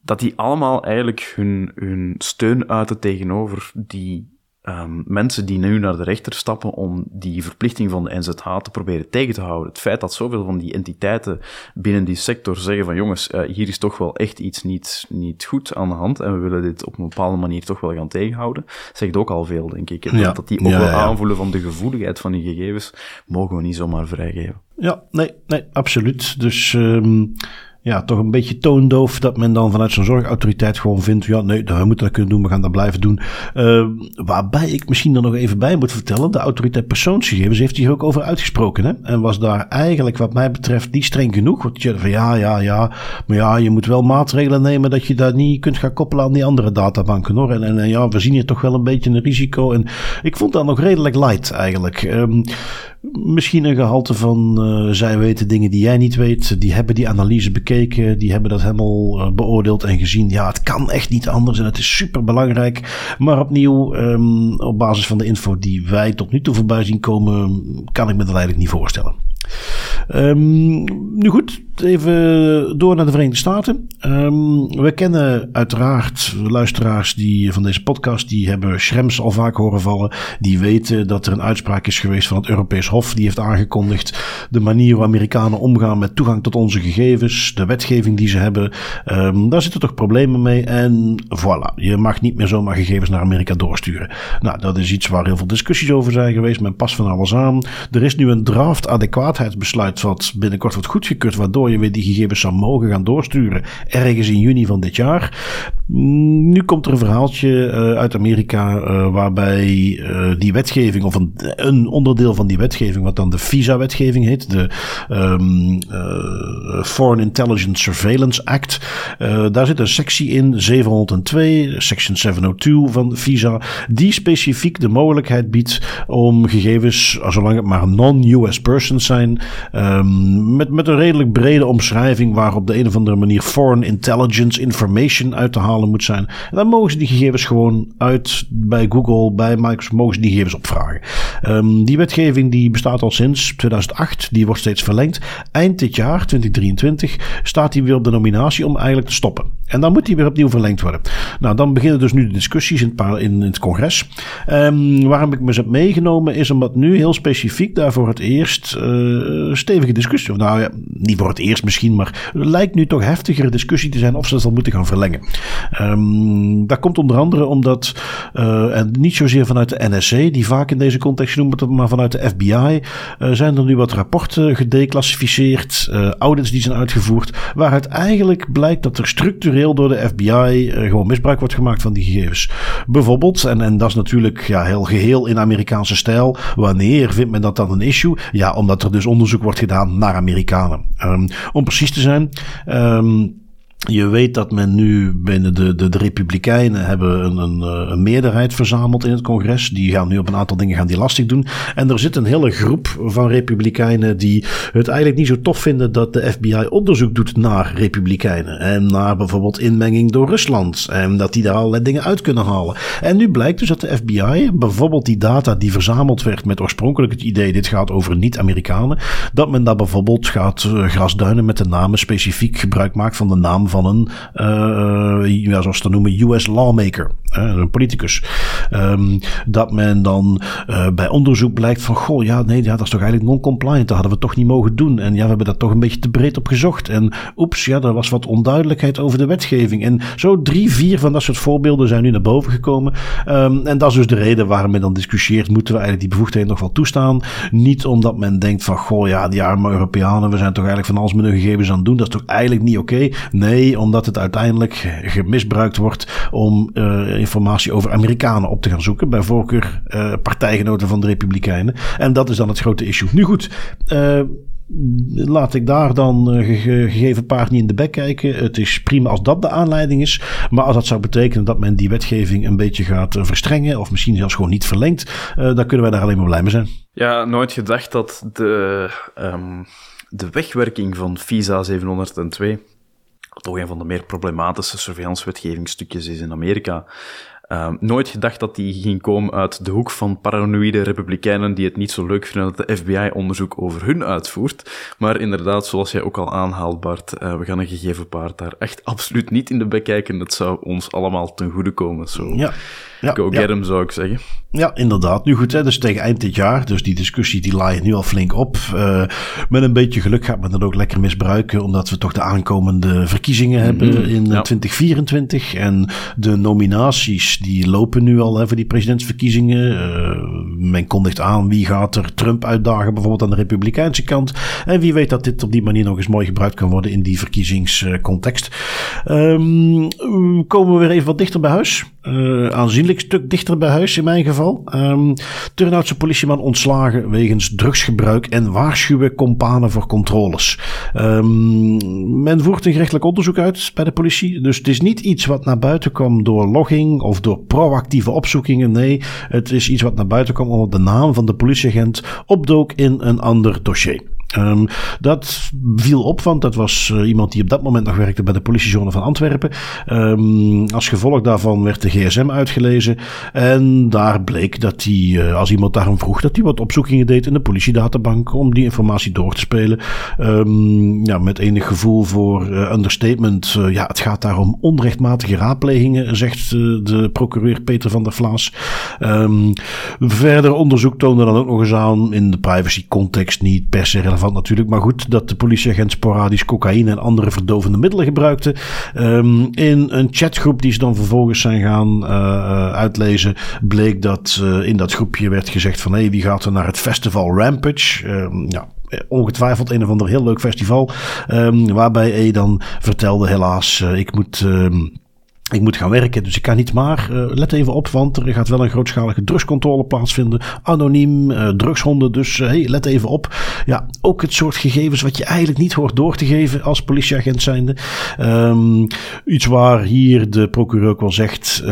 dat die allemaal eigenlijk hun, hun steun uiten tegenover die um, mensen die nu naar de rechter stappen om die verplichting van de NZH te proberen tegen te houden. Het feit dat zoveel van die entiteiten binnen die sector zeggen van jongens, uh, hier is toch wel echt iets niet, niet goed aan de hand en we willen dit op een bepaalde manier toch wel gaan tegenhouden, zegt ook al veel, denk ik. Ja. Dat, die ook wel aanvoelen van de gevoeligheid van die gegevens, mogen we niet zomaar vrijgeven. Ja, nee, nee, absoluut. Dus... Um ja, toch een beetje toondoof dat men dan vanuit zo'n zorgautoriteit gewoon vindt, ja, nee, we moeten dat kunnen doen, we gaan dat blijven doen. Uh, waarbij ik misschien er nog even bij moet vertellen, de autoriteit persoonsgegevens heeft hier ook over uitgesproken. Hè? En was daar eigenlijk, wat mij betreft, niet streng genoeg. Want je van ja, ja, ja, maar ja, je moet wel maatregelen nemen dat je dat niet kunt gaan koppelen aan die andere databanken hoor. En, en, ja, we zien hier toch wel een beetje een risico. En ik vond dat nog redelijk light eigenlijk. Um, misschien een gehalte van uh, zij weten dingen die jij niet weet. Die hebben die analyse bekeken, die hebben dat helemaal uh, beoordeeld en gezien. Ja, het kan echt niet anders en het is super belangrijk. Maar opnieuw, um, op basis van de info die wij tot nu toe voorbij zien komen, kan ik me dat eigenlijk niet voorstellen. Um, nu goed, even door naar de Verenigde Staten. Um, we kennen uiteraard luisteraars die van deze podcast, die hebben Schrems al vaak horen vallen. Die weten dat er een uitspraak is geweest van het Europees Hof. Die heeft aangekondigd de manier waarop Amerikanen omgaan met toegang tot onze gegevens, de wetgeving die ze hebben. Um, daar zitten toch problemen mee. En voilà, je mag niet meer zomaar gegevens naar Amerika doorsturen. Nou, dat is iets waar heel veel discussies over zijn geweest. Men past van alles aan. Er is nu een draft adequaatheidsbesluit wat binnenkort wordt goedgekeurd, waardoor je weer die gegevens zou mogen gaan doorsturen. Ergens in juni van dit jaar. Mm, nu komt er een verhaaltje uh, uit Amerika uh, waarbij uh, die wetgeving, of een, een, onderdeel van die wetgeving, wat dan de FISA-wetgeving heet, de um, Foreign Intelligence Surveillance Act, daar zit een sectie in, 702, section 702 van FISA, die specifiek de mogelijkheid biedt om gegevens, zolang het maar non-US persons zijn, um, met, met een redelijk brede omschrijving waar op de een of andere manier foreign intelligence information uit te halen moet zijn. En dan mogen ze die gegevens gewoon uit bij Google, bij Microsoft, mogen ze die gegevens opvragen. Um, die wetgeving die bestaat al sinds 2008, die wordt steeds verlengd. Eind dit jaar, 2023, staat die weer op de nominatie om eigenlijk te stoppen. En dan moet die weer opnieuw verlengd worden. Nou, dan beginnen dus nu de discussies in het, in, het congres. Um, waarom ik me heb meegenomen is omdat nu heel specifiek daar voor het eerst uh, stevige discussie. Nou ja, niet voor het eerst misschien, maar lijkt nu toch heftigere discussie te zijn of ze dat zal moeten gaan verlengen. Um, dat komt onder andere omdat, uh, en niet zozeer vanuit de NSC, die vaak in deze context noemen, maar vanuit de FBI, uh, zijn er nu wat rapporten gedeclassificeerd, uh, audits die zijn uitgevoerd, waaruit eigenlijk blijkt dat er structureel door de FBI gewoon misbruik wordt gemaakt van die gegevens. Bijvoorbeeld, en, en dat is natuurlijk ja, heel geheel in Amerikaanse stijl, wanneer vindt men dat dan een issue? Ja, omdat er dus onderzoek wordt gedaan naar Amerikanen. Um, om precies te zijn. Um, je weet dat men nu binnen de, de, Republikeinen hebben een, een, eh, een, meerderheid verzameld in het congres. Die gaan nu op een aantal dingen gaan die lastig doen. En er zit een hele groep van Republikeinen die het eigenlijk niet zo tof vinden dat de FBI onderzoek doet naar Republikeinen. En naar bijvoorbeeld inmenging door Rusland. En dat die daar allerlei dingen uit kunnen halen. En nu blijkt dus dat de FBI bijvoorbeeld die data die verzameld werd met oorspronkelijk het idee dit gaat over niet-Amerikanen. Dat men daar bijvoorbeeld gaat uh, grasduinen met de namen specifiek gebruik maakt van de naam van een, uh, ja, zoals ze dat noemen, US lawmaker, een politicus. Um, dat men dan uh, bij onderzoek blijkt van, goh, ja, nee, ja, dat is toch eigenlijk non-compliant, dat hadden we toch niet mogen doen. En ja, we hebben daar toch een beetje te breed op gezocht. En oeps, ja, er was wat onduidelijkheid over de wetgeving. En zo drie, vier van dat soort voorbeelden zijn nu naar boven gekomen. Um, en dat is dus de reden waarom men dan discussieert, moeten we eigenlijk die bevoegdheden nog wel toestaan? Niet omdat men denkt van, goh, ja, die arme Europeanen, we zijn toch eigenlijk van alles met hun gegevens aan het doen, dat is toch eigenlijk niet oké? Nee, omdat het uiteindelijk gemisbruikt wordt om uh, informatie over Amerikanen op te gaan zoeken. Bij voorkeur uh, partijgenoten van de Republikeinen. En dat is dan het grote issue. Nu goed. Uh, laat ik daar dan uh, gegeven paard niet in de bek kijken. Het is prima als dat de aanleiding is. Maar als dat zou betekenen dat men die wetgeving een beetje gaat verstrengen. of misschien zelfs gewoon niet verlengt. Dan kunnen wij daar alleen maar blij mee zijn. Ja, nooit gedacht dat de, um, de wegwerking van Visa 702 toch een van de meer problematische surveillance-wetgevingstukjes is in Amerika. Uh, nooit gedacht dat die ging komen uit de hoek van paranoïde republikeinen die het niet zo leuk vinden dat de FBI onderzoek over hun uitvoert. Maar inderdaad, zoals jij ook al aanhaalt, Bart, uh, we gaan een gegeven paard daar echt absoluut niet in de bek kijken. Het zou ons allemaal ten goede komen. So. Ja. Ja, Go get hem, zou ik zeggen. Ja, inderdaad. Nu goed, hè, dus tegen eind dit jaar. Dus die discussie die laait nu al flink op. Uh, met een beetje geluk gaat men dat ook lekker misbruiken. Omdat we toch de aankomende verkiezingen hebben mm -hmm, in ja. 2024. En de nominaties die lopen nu al hè, voor die presidentsverkiezingen. Uh, men kondigt aan wie gaat er Trump uitdagen, bijvoorbeeld aan de republikeinse kant. En wie weet dat dit op die manier nog eens mooi gebruikt kan worden in die verkiezingscontext. Um, komen we weer even wat dichter bij huis. Uh, aanzienlijk stuk dichter bij huis in mijn geval. Um, Turnhoutse politieman ontslagen wegens drugsgebruik en waarschuwen kompanen voor controles. Um, men voert een gerechtelijk onderzoek uit bij de politie. Dus het is niet iets wat naar buiten kwam door logging of door proactieve opzoekingen. Nee, het is iets wat naar buiten kwam omdat de naam van de politieagent opdook in een ander dossier. Um, dat viel op, want dat was uh, iemand die op dat moment nog werkte bij de politiezone van Antwerpen. Um, als gevolg daarvan werd de gsm uitgelezen. En daar bleek dat hij, uh, als iemand daarom vroeg, dat hij wat opzoekingen deed in de politiedatabank om die informatie door te spelen. Um, ja, met enig gevoel voor uh, understatement. ja, het gaat daar om onrechtmatige raadplegingen, zegt de procureur Peter van der Vlaas. verder onderzoek toonde dan ook nog eens aan in de privacy context niet per se relevant relevant natuurlijk. Maar goed, dat de politieagent sporadisch cocaïne en andere verdovende middelen gebruikte. Um, in een chatgroep die ze dan vervolgens zijn gaan uh, uitlezen, bleek dat uh, in dat groepje werd gezegd van hé, hey, wie gaat er naar het festival Rampage? Um, ja, ongetwijfeld een of ander heel leuk festival. Um, waarbij E dan vertelde helaas, ik moet... ik moet gaan werken, dus ik kan niet maar. Uh, let even op, want er gaat wel een grootschalige drugscontrole plaatsvinden. Anoniem, uh, drugshonden, dus uh, hey, let even op. Ja, ook het soort gegevens wat je eigenlijk niet hoort door te geven als politieagent zijnde. Um, iets waar hier de procureur wel zegt,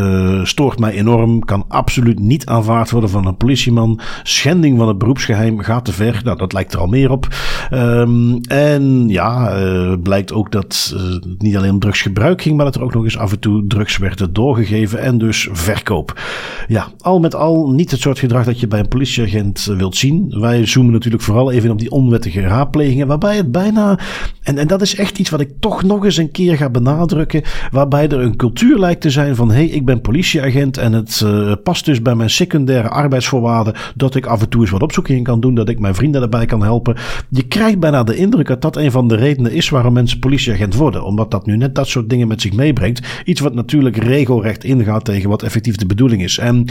stoort mij enorm, kan absoluut niet aanvaard worden van een politieman. Schending van het beroepsgeheim gaat te ver, nou dat lijkt er al meer op. Um, en ja, blijkt ook dat het niet alleen om drugsgebruik ging, maar dat er ook nog eens af en toe drugs werden doorgegeven en dus verkoop. Ja, al met al niet het soort gedrag dat je bij een politieagent eh, wilt zien. Wij zoomen natuurlijk vooral even op die onwettige raadplegingen, waarbij het bijna, en, en dat is echt iets wat ik toch nog eens een keer ga benadrukken, waarbij er een cultuur lijkt te zijn van hé, hey, ik ben politieagent en het uh, past dus bij mijn secundaire arbeidsvoorwaarden dat ik af en toe eens wat opzoekingen kan doen, dat ik mijn vrienden erbij kan helpen. Je krijgt bijna de indruk dat dat een van de redenen is waarom mensen politieagent worden, omdat dat nu net dat soort dingen met zich meebrengt. Iets wat natuurlijk regelrecht ingaat tegen wat effectief de bedoeling is. En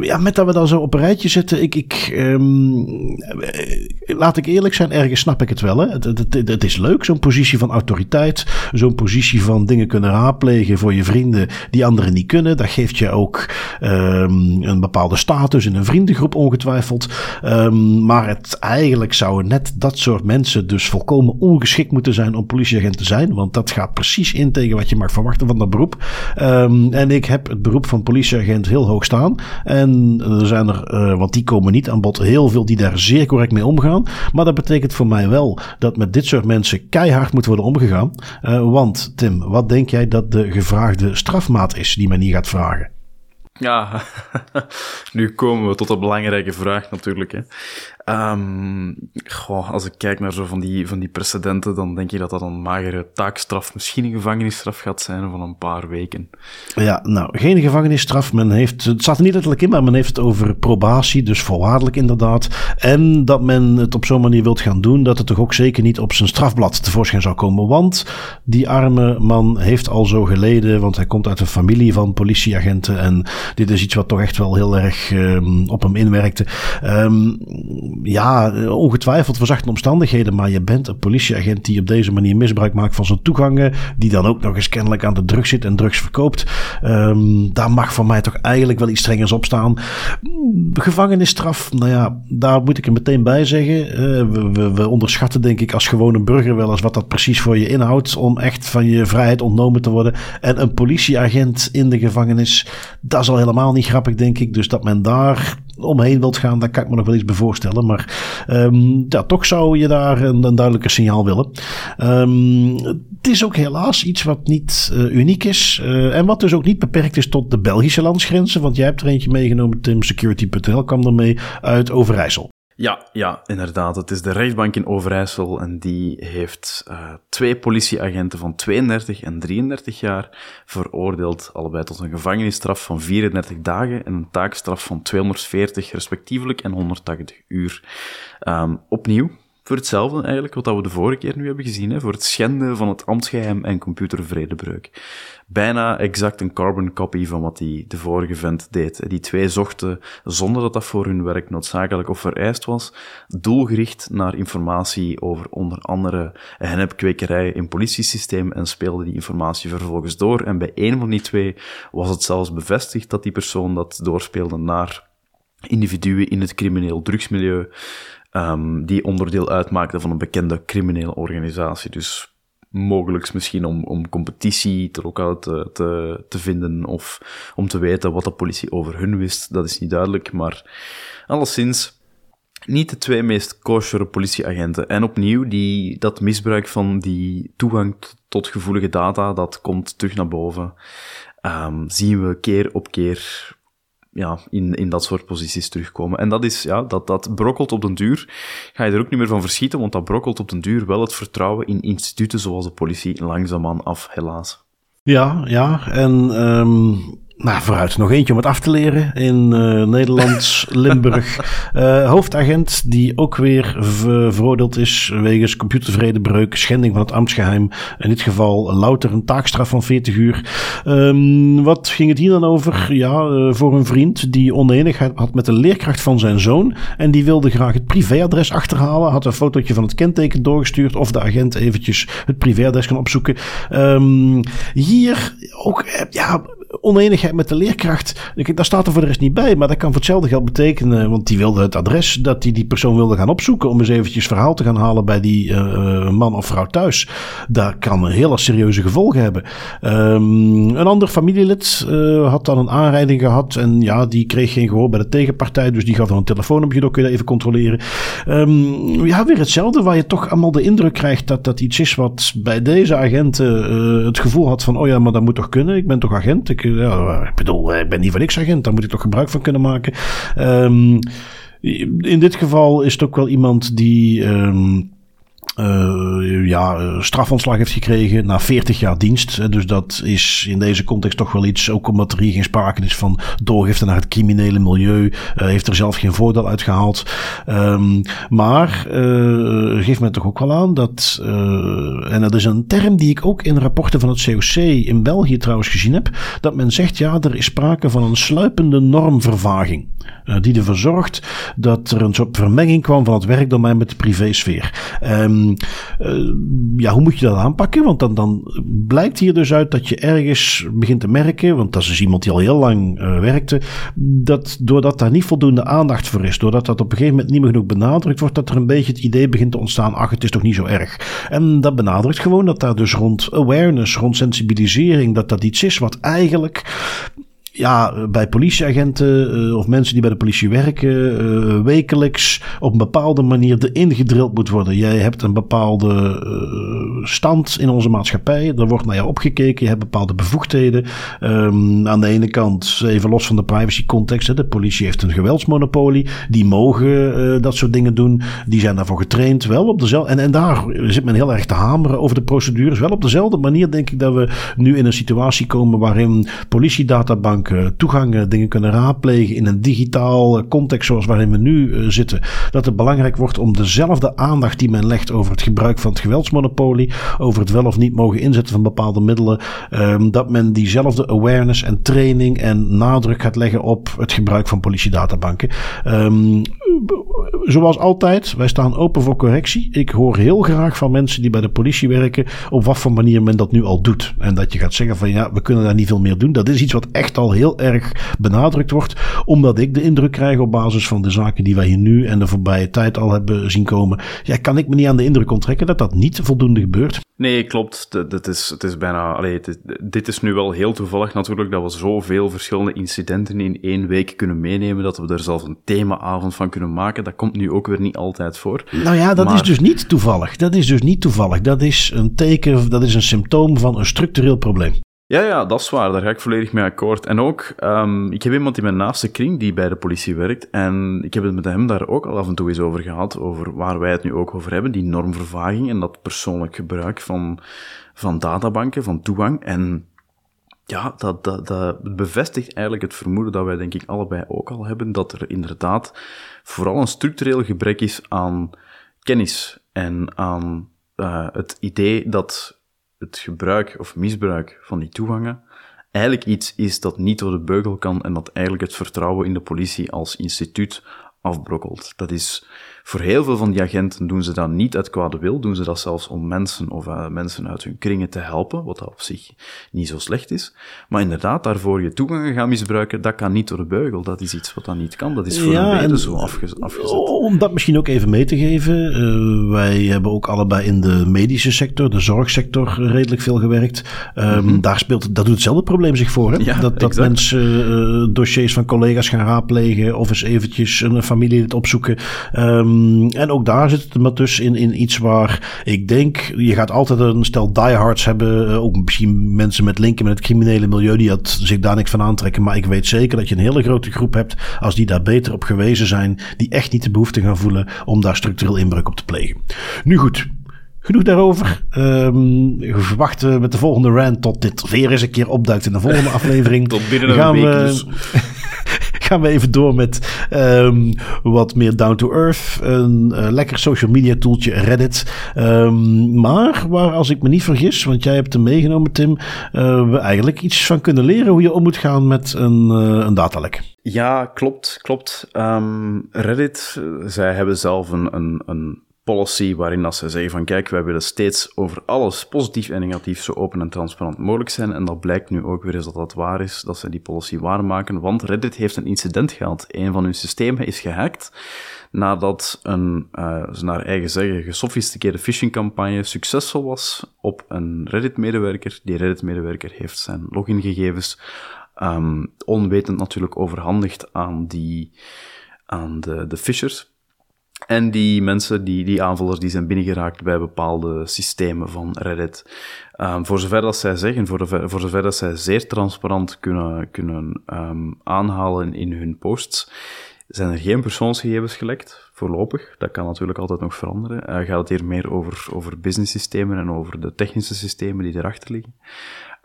ja, met dat we dan zo op een rijtje zitten, ik, ik, um, laat ik eerlijk zijn, ergens snap ik het wel. Hè? Het, het, het is leuk, zo'n positie van autoriteit, zo'n positie van dingen kunnen raadplegen voor je vrienden die anderen niet kunnen. Dat geeft je ook um, een bepaalde status in een vriendengroep ongetwijfeld. Um, maar het, eigenlijk zouden net dat soort mensen dus volkomen ongeschikt moeten zijn om politieagent te zijn, want dat gaat precies in tegen wat je mag verwachten van dat beroep. en ik heb het beroep van politieagent heel hoog staan. En er zijn er, uh, want die komen niet aan bod, heel veel die daar zeer correct mee omgaan. Maar dat betekent voor mij wel dat met dit soort mensen keihard moet worden omgegaan. Uh, want Tim, wat denk jij dat de gevraagde strafmaat is die men hier gaat vragen? Ja, nu komen we tot een belangrijke vraag natuurlijk. Hè. Um, goh, als ik kijk naar zo van die, van die precedenten, dan denk je dat dat een magere taakstraf, misschien een gevangenisstraf gaat zijn van een paar weken. Ja, nou, geen gevangenisstraf. Men heeft, het staat er niet letterlijk in, maar men heeft het over probatie, dus voorwaardelijk inderdaad. En dat men het op zo'n manier wilt gaan doen, dat het toch ook zeker niet op zijn strafblad tevoorschijn zou komen. Want die arme man heeft al zo geleden, want hij komt uit een familie van politieagenten. En dit is iets wat toch echt wel heel erg um, op hem inwerkte. Um, ja, ongetwijfeld verzachte omstandigheden, maar je bent een politieagent die op deze manier misbruik maakt van zijn toegangen, die dan ook nog eens kennelijk aan de drugs zit en drugs verkoopt. Um, daar mag voor mij toch eigenlijk wel iets strengers op staan. Gevangenisstraf, nou ja, daar moet ik er meteen bij zeggen. We, we, we, onderschatten denk ik als gewone burger wel eens wat dat precies voor je inhoudt om echt van je vrijheid ontnomen te worden. En een politieagent in de gevangenis, dat is al helemaal niet grappig denk ik. Dus dat men daar omheen wilt gaan, daar kan ik me nog wel iets voorstellen. Maar um, ja, toch zou je daar een, een duidelijker signaal willen. Um, het is ook helaas iets wat niet uh, uniek is. Uh, en wat dus ook niet beperkt is tot de Belgische landsgrenzen. Want jij hebt er eentje meegenomen, Tim. Security.nl kwam ermee uit Overijssel. Ja, ja, inderdaad. Het is de rechtbank in Overijssel en die heeft uh, twee politieagenten van 32 en 33 jaar veroordeeld, allebei tot een gevangenisstraf van 34 dagen en een taakstraf van 240 respectievelijk en 180 uur. Um, opnieuw, voor hetzelfde eigenlijk, wat we de vorige keer nu hebben gezien, hè, voor het schenden van het ambtsgeheim en computervredebreuk. Bijna exact een carbon copy van wat die de vorige vent deed. Die twee zochten, zonder dat dat voor hun werk noodzakelijk of vereist was, doelgericht naar informatie over onder andere hennepkwekerij in politiesysteem en speelden die informatie vervolgens door. En bij een van die twee was het zelfs bevestigd dat die persoon dat doorspeelde naar individuen in het crimineel drugsmilieu, um, die onderdeel uitmaakten van een bekende criminele organisatie. Dus mogelijk misschien om, om competitie te lokaal te, te, te vinden of om te weten wat de politie over hun wist, dat is niet duidelijk, maar alleszins niet de twee meest kosher politieagenten. En opnieuw, die, dat misbruik van die toegang tot gevoelige data, dat komt terug naar boven. Um, zien we keer op keer ja, in, in dat soort posities terugkomen. En dat is, ja, dat, dat brokkelt op den duur. Ga je er ook niet meer van verschieten, want dat brokkelt op den duur wel het vertrouwen in instituten zoals de politie langzaamaan af, helaas. Ja, ja, en um, nou, vooruit nog eentje om het af te leren in uh, Nederlands Limburg. Uh, hoofdagent die ook weer veroordeeld is wegens computervredebreuk, schending van het ambtsgeheim. In dit geval louter een taakstraf van 40 uur. Um, wat ging het hier dan over? Ja, uh, voor een vriend die oneenigheid had met de leerkracht van zijn zoon. En die wilde graag het privéadres achterhalen. Had een fotootje van het kenteken doorgestuurd. Of de agent eventjes het privéadres kan opzoeken. Um, hier ook, ja oneenigheid met de leerkracht. Daar staat er voor de rest niet bij, maar dat kan voor hetzelfde geld betekenen. Want die wilde het adres dat die, die persoon wilde gaan opzoeken. om eens eventjes verhaal te gaan halen bij die uh, man of vrouw thuis. Dat kan hele serieuze gevolgen hebben. Um, een ander familielid uh, had dan een aanrijding gehad. En ja, die kreeg geen gehoor bij de tegenpartij. Dus die gaf dan een telefoonnummer. Dan kun je dat even controleren. Um, ja, weer hetzelfde. Waar je toch allemaal de indruk krijgt dat dat iets is wat bij deze agenten het gevoel had van: oh ja, maar dat moet toch kunnen. Ik ben toch agent. Ik, ik bedoel, ik ben niet van niks agent, daar moet ik toch gebruik van kunnen maken. Um, in dit geval is het ook wel iemand die. Um, uh, ja, strafontslag heeft gekregen na 40 jaar dienst. Dus dat is in deze context toch wel iets, ook omdat er hier geen sprake is van doorgifte naar het criminele milieu, heeft er zelf geen voordeel uit gehaald. Um, maar uh, geeft mij toch ook wel aan dat, en dat is een term die ik ook in rapporten van het COC in België trouwens gezien heb, dat men zegt ja, er is sprake van een sluipende normvervaging. die ervoor zorgt dat er een soort vermenging kwam van het werkdomein met de privésfeer. Um, uh, ja, hoe moet je dat aanpakken? Want dan, dan blijkt hier dus uit dat je ergens begint te merken, want dat is dus iemand die al heel lang uh, werkte, dat doordat daar niet voldoende aandacht voor is, doordat dat op een gegeven moment niet meer genoeg benadrukt wordt, dat er een beetje het idee begint te ontstaan, ach, het is toch niet zo erg. En dat benadrukt gewoon dat daar dus rond awareness, rond sensibilisering, dat dat iets is wat eigenlijk ja, bij politieagenten uh, of mensen die bij de politie werken, uh, wekelijks op een bepaalde manier erin gedrild moet worden. Jij hebt een bepaalde uh, stand in onze maatschappij. Er wordt naar jou opgekeken. Je hebt bepaalde bevoegdheden. Um, aan de ene kant, even los van de privacy context, hè, de politie heeft een geweldsmonopolie. Die mogen dat soort dingen doen. Die zijn daarvoor getraind. Wel op dezelfde, en, en daar zit men heel erg te hameren over de procedures. Wel op dezelfde manier denk ik dat we nu in een situatie komen waarin politiedatabanken toegang eh, dingen kunnen raadplegen in een digitaal eh, context zoals waarin we nu eh, zitten. Dat het belangrijk wordt om dezelfde aandacht die men legt over het gebruik van het geweldsmonopolie, over het wel of niet mogen inzetten van bepaalde middelen, ehm, dat men diezelfde awareness en training en nadruk gaat leggen op het gebruik van politiedatabanken. Um, zoals altijd, wij staan open voor correctie. Ik hoor heel graag van mensen die bij de politie werken op wat voor manier men dat nu al doet. En dat je gaat zeggen van ja, we kunnen daar niet veel meer doen. Dat is iets wat echt al heel erg benadrukt wordt. Omdat ik de indruk krijg op basis van de zaken die wij hier nu en de voorbije tijd al hebben zien komen. Ja, kan ik me niet aan de indruk onttrekken dat dat niet voldoende gebeurt. Nee, klopt. Dat is, het is bijna. Allee, dit is nu wel heel toevallig natuurlijk dat we zoveel verschillende incidenten in één week kunnen meenemen. Dat we er zelfs een themaavond van kunnen maken. Dat komt nu ook weer niet altijd voor. Nou ja, dat is dus niet toevallig. Dat is dus niet toevallig. Dat is een teken, dat is een symptoom van een structureel probleem. Ja, ja, dat is waar. Daar ga ik volledig mee akkoord. En ook, um, ik heb iemand in mijn naaste kring die bij de politie werkt. En ik heb het met hem daar ook al af en toe eens over gehad. Over waar wij het nu ook over hebben. Die normvervaging en dat persoonlijk gebruik van, van databanken, van toegang. En ja, dat, dat, dat bevestigt eigenlijk het vermoeden dat wij denk ik allebei ook al hebben. Dat er inderdaad vooral een structureel gebrek is aan kennis en aan uh, het idee dat het gebruik of misbruik van die toegangen eigenlijk iets is dat niet door de beugel kan en dat eigenlijk het vertrouwen in de politie als instituut afbrokkelt. Dat is voor heel veel van die agenten doen ze dat niet uit kwade wil, doen ze dat zelfs om mensen of uh, mensen uit hun kringen te helpen, wat dat op zich niet zo slecht is. Maar inderdaad, daarvoor je toegang gaan misbruiken, dat kan niet door de beugel. Dat is iets wat dat niet kan. Dat is voor ja, een reden zo afgezet. Om dat misschien ook even mee te geven, uh, wij hebben ook allebei in de medische sector, de zorgsector, redelijk veel gewerkt. Um. Daar speelt, dat doet hetzelfde probleem zich voor. Hè? Ja, dat, dat mensen uh, dossiers van collega's gaan raadplegen of eens eventjes een familie het opzoeken. Um, en ook daar zit het maar dus in, in iets waar ik denk, je gaat altijd een stel diehards hebben. Eh, ook misschien mensen met linken met het criminele milieu die dat, zich daar niks van aantrekken. Maar ik weet zeker dat je een hele grote groep hebt, als die daar beter op gewezen zijn, die echt niet de behoefte gaan voelen om daar structureel inbreuk op te plegen. Nu goed, Genoeg daarover. Um, we verwachten met de volgende rant tot dit weer eens een keer opduikt in de volgende aflevering. tot binnen een gaan week we, dus. Gaan we even door met um, wat meer down to earth. Een uh, lekker social media tooltje, Reddit. Um, maar waar, als ik me niet vergis, want jij hebt hem meegenomen, Tim, uh, we eigenlijk iets van kunnen leren hoe je om moet gaan met een, uh, een datalek. Ja, klopt, klopt. Um, Reddit, zij hebben zelf een, een, een policy waarin dat ze zeggen van kijk, wij willen steeds over alles positief en negatief zo open en transparant mogelijk zijn. En dat blijkt nu ook weer eens dat dat waar is, dat ze die policy waarmaken. Want Reddit heeft een incident gehad. Een van hun systemen is gehackt nadat een, uh, naar eigen zeggen, gesofisticeerde phishingcampagne succesvol was op een Reddit-medewerker. Die Reddit-medewerker heeft zijn logingegevens um, onwetend natuurlijk overhandigd aan, die, aan de, de phishers. En die mensen, die, die aanvallers, die zijn binnengeraakt bij bepaalde systemen van Reddit. Um, voor zover dat zij zeggen, voor, voor zover dat zij zeer transparant kunnen, kunnen um, aanhalen in hun posts, zijn er geen persoonsgegevens gelekt, voorlopig. Dat kan natuurlijk altijd nog veranderen. Uh, gaat het hier meer over, over business systemen en over de technische systemen die erachter liggen.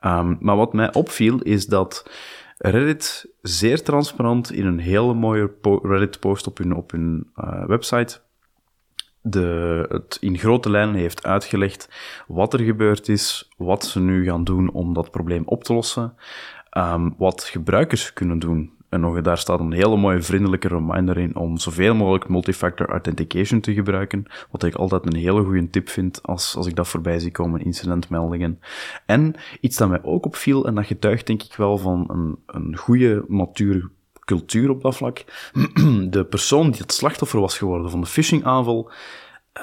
Um, maar wat mij opviel, is dat Reddit zeer transparant in een hele mooie Reddit-post op hun, op hun uh, website. De, het in grote lijnen heeft uitgelegd wat er gebeurd is, wat ze nu gaan doen om dat probleem op te lossen, um, wat gebruikers kunnen doen en nog, daar staat een hele mooie vriendelijke reminder in om zoveel mogelijk multifactor authentication te gebruiken. Wat ik altijd een hele goede tip vind als, als ik dat voorbij zie komen, incidentmeldingen. En iets dat mij ook opviel, en dat getuigt denk ik wel van een, een goede, mature cultuur op dat vlak. De persoon die het slachtoffer was geworden van de phishingaanval,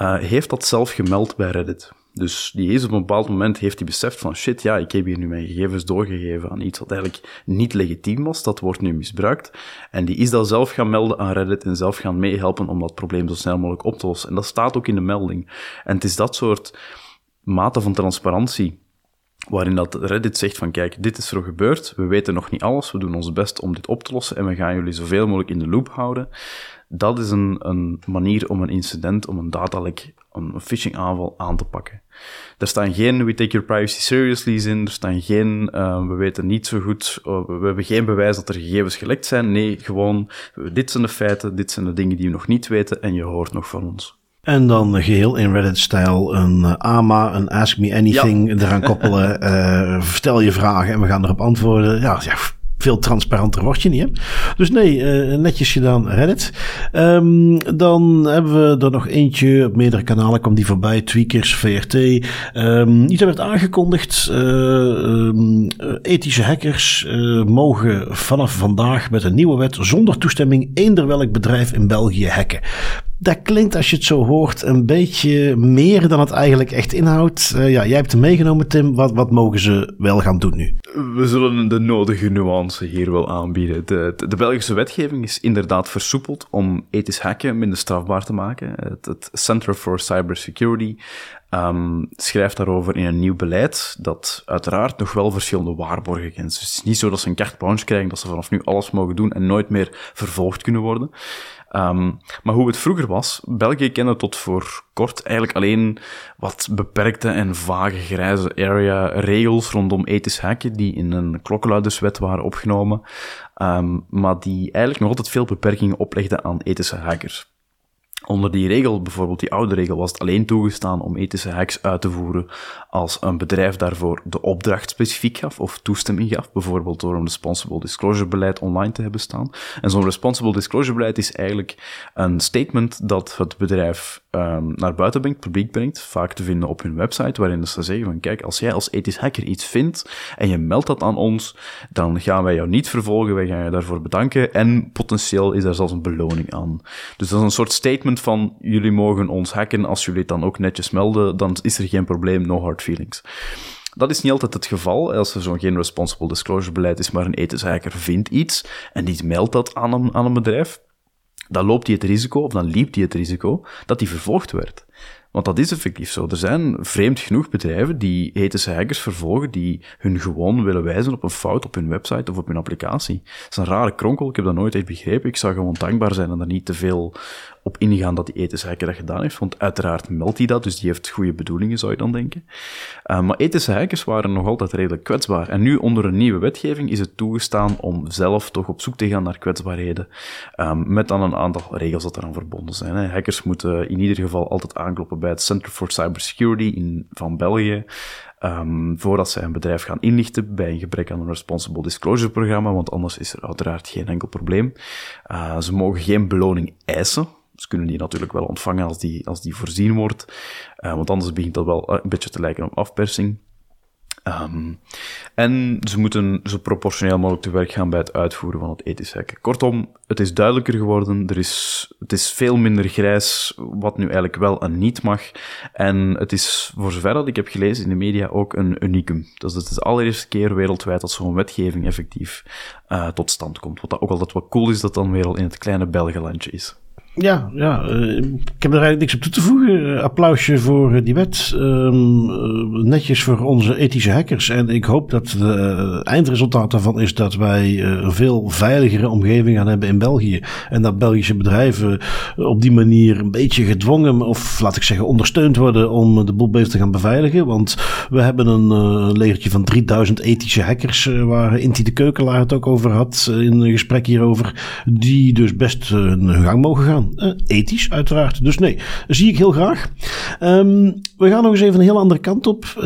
uh, heeft dat zelf gemeld bij Reddit. Dus die is op een bepaald moment heeft hij beseft van shit, ja, ik heb hier nu mijn gegevens doorgegeven aan iets wat eigenlijk niet legitiem was. Dat wordt nu misbruikt. En die is dat zelf gaan melden aan Reddit en zelf gaan meehelpen om dat probleem zo snel mogelijk op te lossen. En dat staat ook in de melding. En het is dat soort mate van transparantie waarin dat Reddit zegt van kijk, dit is er gebeurd, we weten nog niet alles, we doen ons best om dit op te lossen en we gaan jullie zoveel mogelijk in de loop houden. Dat is een, een manier om een incident, om een datalek, een phishing aanval aan te pakken. Er staan geen we take your privacy seriously in, er staan geen uh, we weten niet zo goed, uh, we hebben geen bewijs dat er gegevens gelekt zijn. Nee, gewoon dit zijn de feiten, dit zijn de dingen die we nog niet weten en je hoort nog van ons. En dan geheel in Reddit-stijl een uh, AMA, een Ask Me Anything eraan koppelen. uh, vertel je vragen en we gaan erop antwoorden. Ja, ja veel transparanter word je niet. Hè? Dus nee, uh, netjes gedaan Reddit. Um, dan hebben we er nog eentje. Op meerdere kanalen kwam die voorbij. Tweakers, VRT. Um, ehm, iets werd aangekondigd. Uh, ethische hackers mogen vanaf vandaag met een nieuwe wet zonder toestemming eender welk bedrijf in België hacken dat klinkt als je het zo hoort een beetje meer dan het eigenlijk echt inhoudt. Uh, ja, jij hebt hem meegenomen, Tim. Wat, wat mogen ze wel gaan doen nu? We zullen de nodige nuance hier wel aanbieden. De, de, Belgische wetgeving is inderdaad versoepeld om ethisch hacken minder strafbaar te maken. Het, het Center for Cybersecurity um, schrijft daarover in een nieuw beleid dat uiteraard nog wel verschillende waarborgen kent. Dus het is niet zo dat ze een carte blanche krijgen, dat ze vanaf nu alles mogen doen en nooit meer vervolgd kunnen worden. Um, maar hoe het vroeger was, België kende tot voor kort eigenlijk alleen wat beperkte en vage grijze area regels rondom ethisch hacken die in een klokkenluiderswet waren opgenomen, um, maar die eigenlijk nog altijd veel beperkingen oplegden aan ethische hackers. Onder die regel, bijvoorbeeld die oude regel, was het alleen toegestaan om ethische hacks uit te voeren als een bedrijf daarvoor de opdracht specifiek gaf of toestemming gaf, bijvoorbeeld door een responsible disclosure beleid online te hebben staan. En zo'n responsible disclosure beleid is eigenlijk een statement dat het bedrijf um, naar buiten brengt, publiek brengt, vaak te vinden op hun website, waarin ze zeggen van kijk, als jij als ethisch hacker iets vindt en je meldt dat aan ons, dan gaan wij jou niet vervolgen, wij gaan je daarvoor bedanken en potentieel is er zelfs een beloning aan. Dus dat is een soort statement van jullie mogen ons hacken als jullie het dan ook netjes melden, dan is er geen probleem, no hard feelings. Dat is niet altijd het geval. Als er zo'n geen responsible disclosure beleid is, maar een ethisch hacker vindt iets en die meldt dat aan een, aan een bedrijf, dan loopt hij het risico, of dan liep hij het risico, dat hij vervolgd werd. Want dat is effectief zo. Er zijn vreemd genoeg bedrijven die ethische hackers vervolgen, die hun gewoon willen wijzen op een fout op hun website of op hun applicatie. Dat is een rare kronkel, ik heb dat nooit echt begrepen. Ik zou gewoon dankbaar zijn en er niet te veel op ingaan dat die ethische dat gedaan heeft, want uiteraard meldt hij dat, dus die heeft goede bedoelingen, zou je dan denken. Uh, maar ethische hackers waren nog altijd redelijk kwetsbaar. En nu, onder een nieuwe wetgeving, is het toegestaan om zelf toch op zoek te gaan naar kwetsbaarheden, um, met dan een aantal regels dat eraan verbonden zijn. Hè. Hackers moeten in ieder geval altijd aankloppen bij het Center for Cybersecurity in, van België, um, voordat zij een bedrijf gaan inlichten bij een gebrek aan een responsible disclosure programma, want anders is er uiteraard geen enkel probleem. Uh, ze mogen geen beloning eisen, ze kunnen die natuurlijk wel ontvangen als die, als die voorzien wordt. Uh, want anders begint dat wel een beetje te lijken op afpersing. Um, en ze moeten zo proportioneel mogelijk te werk gaan bij het uitvoeren van het ethisch hacken. Kortom, het is duidelijker geworden. Er is, het is veel minder grijs wat nu eigenlijk wel en niet mag. En het is, voor zover dat ik heb gelezen in de media, ook een unicum. Dus het is de allereerste keer wereldwijd dat zo'n wetgeving effectief uh, tot stand komt. Wat ook altijd wat cool is dat dan weer al in het kleine Belgelandje is. Ja, ja uh, ik heb er eigenlijk niks op toe te voegen. Applausje voor uh, die wet. Ehm, netjes voor onze ethische hackers. En ik hoop dat het eindresultaat daarvan is dat wij een veel veiligere omgeving gaan hebben in België. En dat Belgische bedrijven op die manier een beetje gedwongen, of laat ik zeggen ondersteund worden om de boel beter te gaan beveiligen. Want we hebben een legertje van 3000 ethische hackers, waar Inti de Keukelaar het ook over had in een gesprek hierover. Die dus best hun gang mogen gaan. Uh, ethisch, uiteraard. Dus nee, zie ik heel graag. Um, we gaan nog eens even een heel andere kant op. Uh,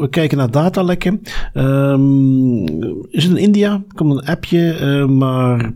we kijken naar datalekken. Um, is het in India? Komt een appje, uh, maar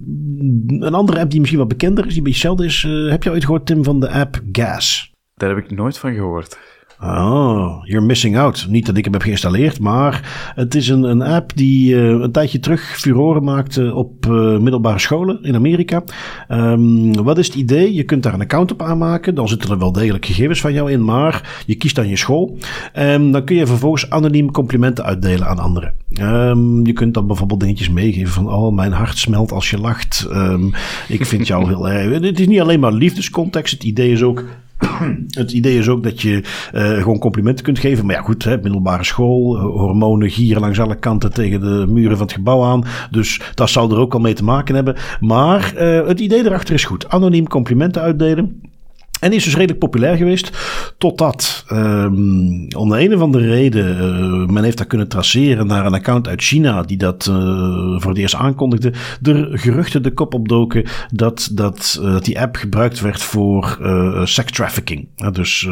een andere app die misschien wat bekender is, die een beetje hetzelfde is. heb je ooit gehoord, Tim, van de app Gas? Daar heb ik nooit van gehoord. Oh, you're missing out. Niet dat ik hem heb geïnstalleerd, maar het is een, een app die uh, een tijdje terug furoren maakte op uh, middelbare scholen in Amerika. Um, wat is het idee? Je kunt daar een account op aanmaken. Dan zitten er wel degelijk gegevens van jou in, maar je kiest dan je school. En dan kun je vervolgens anoniem complimenten uitdelen aan anderen. Um, je kunt dan bijvoorbeeld dingetjes meegeven van, oh, mijn hart smelt als je lacht. Um, ik vind jou heel erg. Het is niet alleen maar liefdescontext. Het idee is ook het idee is ook dat je uh, gewoon complimenten kunt geven. Maar ja, goed, hè, middelbare school, hormonen gieren langs alle kanten tegen de muren van het gebouw aan. Dus dat zou er ook al mee te maken hebben. Maar uh, het idee erachter is goed. Anoniem complimenten uitdelen. En die is dus redelijk populair geweest. Totdat, um, om de een of andere reden, uh, men heeft dat kunnen traceren naar een account uit China. die dat uh, voor het eerst aankondigde. Er geruchten de kop opdoken dat, dat, dat die app gebruikt werd voor sex trafficking. dus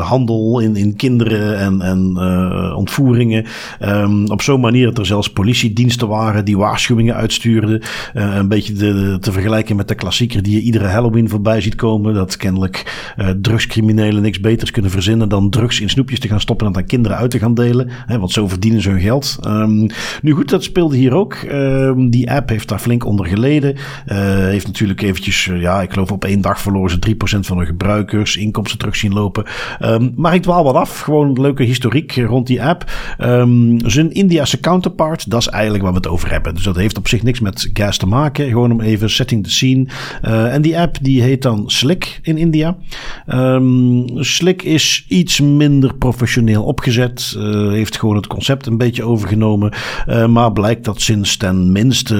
handel in, in kinderen en, en ontvoeringen. Um, op zo'n manier dat er zelfs politiediensten waren die waarschuwingen uitstuurden. een beetje de, te vergelijken met de klassieker die je iedere Halloween voorbij ziet komen. Dat kennelijk uh, drugscriminelen niks beters kunnen verzinnen dan drugs in snoepjes te gaan stoppen en aan kinderen uit te gaan delen. Hè, want zo verdienen ze hun geld. Um, nu goed, dat speelde hier ook. Um, die app heeft daar flink onder geleden. Uh, heeft natuurlijk eventjes, uh, ja, ik geloof op één dag verloren ze 3% van hun gebruikers, inkomsten terug zien lopen. Um, maar ik dwaal wat af. Gewoon leuke historiek rond die app. zijn Indiase counterpart, dat is eigenlijk waar we het over hebben. Dus dat heeft op zich niks met gas te maken. Gewoon om even setting the scene. en die app die heet dan Slick. In India. Um, Slick is iets minder professioneel opgezet. Uh, heeft gewoon het concept een beetje overgenomen. Uh, maar blijkt dat sinds ten minste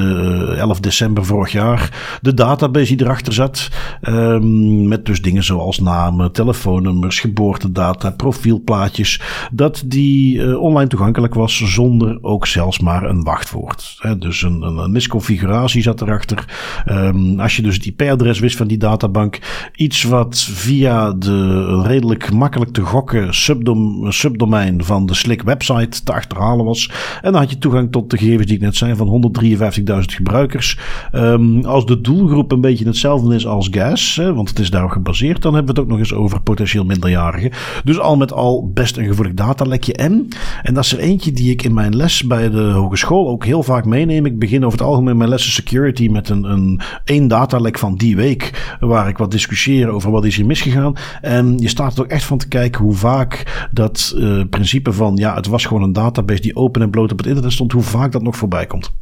11 december vorig jaar de database die erachter zat. Um, met dus dingen zoals namen, telefoonnummers, geboortedata, profielplaatjes. Dat die online toegankelijk was zonder ook zelfs maar een wachtwoord. Dus een, een, een, misconfiguratie zat erachter. Um, als je dus het IP-adres wist van die databank. Iets wat via de redelijk makkelijk te gokken subdom subdomein van de Slick website te achterhalen was. En dan had je toegang tot de gegevens die ik net zei van 153.000 gebruikers. Um, als de doelgroep een beetje hetzelfde is als Gas, hè, want het is daarop gebaseerd, dan hebben we het ook nog eens over potentieel minderjarigen. Dus al met al best een gevoelig datalekje. En, en dat is er eentje die ik in mijn les bij de hogeschool ook heel vaak meeneem. Ik begin over het algemeen mijn lessen security met een, een één datalek van die week, waar ik wat discussieer over wat is hier misgegaan. En je staat er ook echt van te kijken hoe vaak dat uh, principe van, ja, het was gewoon een database die open en bloot op het internet stond, hoe vaak dat nog voorbij komt.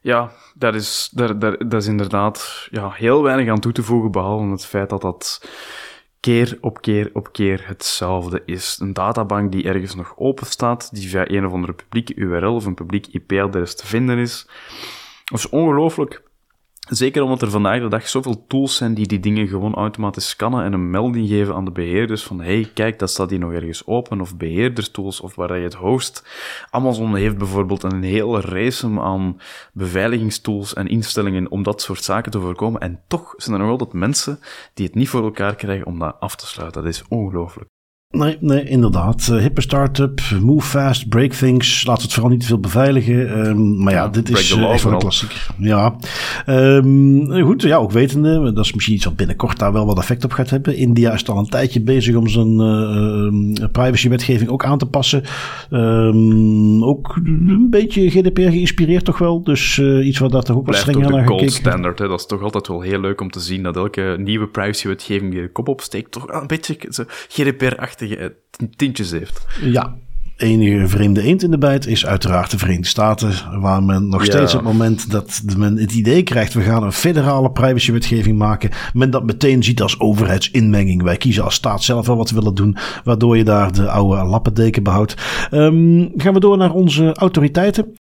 Ja, daar is, daar, daar, dat is inderdaad ja, heel weinig aan toe te voegen, behalve het feit dat dat keer op keer op keer hetzelfde is. Een databank die ergens nog open staat, die via een of andere publieke URL of een publiek IP-adres te vinden is. Dat is ongelooflijk Zeker omdat er vandaag de dag zoveel tools zijn die die dingen gewoon automatisch scannen en een melding geven aan de beheerders van hey, kijk, dat staat hier nog ergens open, of beheerderstools, of waar je het host. Amazon heeft bijvoorbeeld een hele race aan beveiligingstools en instellingen om dat soort zaken te voorkomen. En toch zijn er nog altijd mensen die het niet voor elkaar krijgen om dat af te sluiten. Dat is ongelooflijk. Nee, nee, inderdaad. Uh, hippe start-up, move fast, break things. Laat het vooral niet te veel beveiligen. Um, maar ja, ja dit is uh, echt wel een klassieker. Ja. Um, goed, ja, ook wetende. Dat is misschien iets wat binnenkort daar wel wat effect op gaat hebben. India is al een tijdje bezig om zijn uh, privacywetgeving ook aan te passen. Um, ook een beetje GDPR geïnspireerd toch wel. Dus iets wat daar toch ook wat strenger naar gekeken. standard. Hè? Dat is toch altijd wel heel leuk om te zien dat elke nieuwe privacywetgeving die de kop opsteekt toch een beetje GDPR-achtig tintjes heeft. Ja, enige vreemde eend in de bijt is uiteraard de Verenigde Staten, waar men nog steeds op het moment dat men het idee krijgt, we gaan een federale privacywetgeving maken, men dat meteen ziet als overheidsinmenging. Wij kiezen als staat zelf wel wat we willen doen, waardoor je daar de oude lappendeken behoudt. Um, gaan we door naar onze autoriteiten.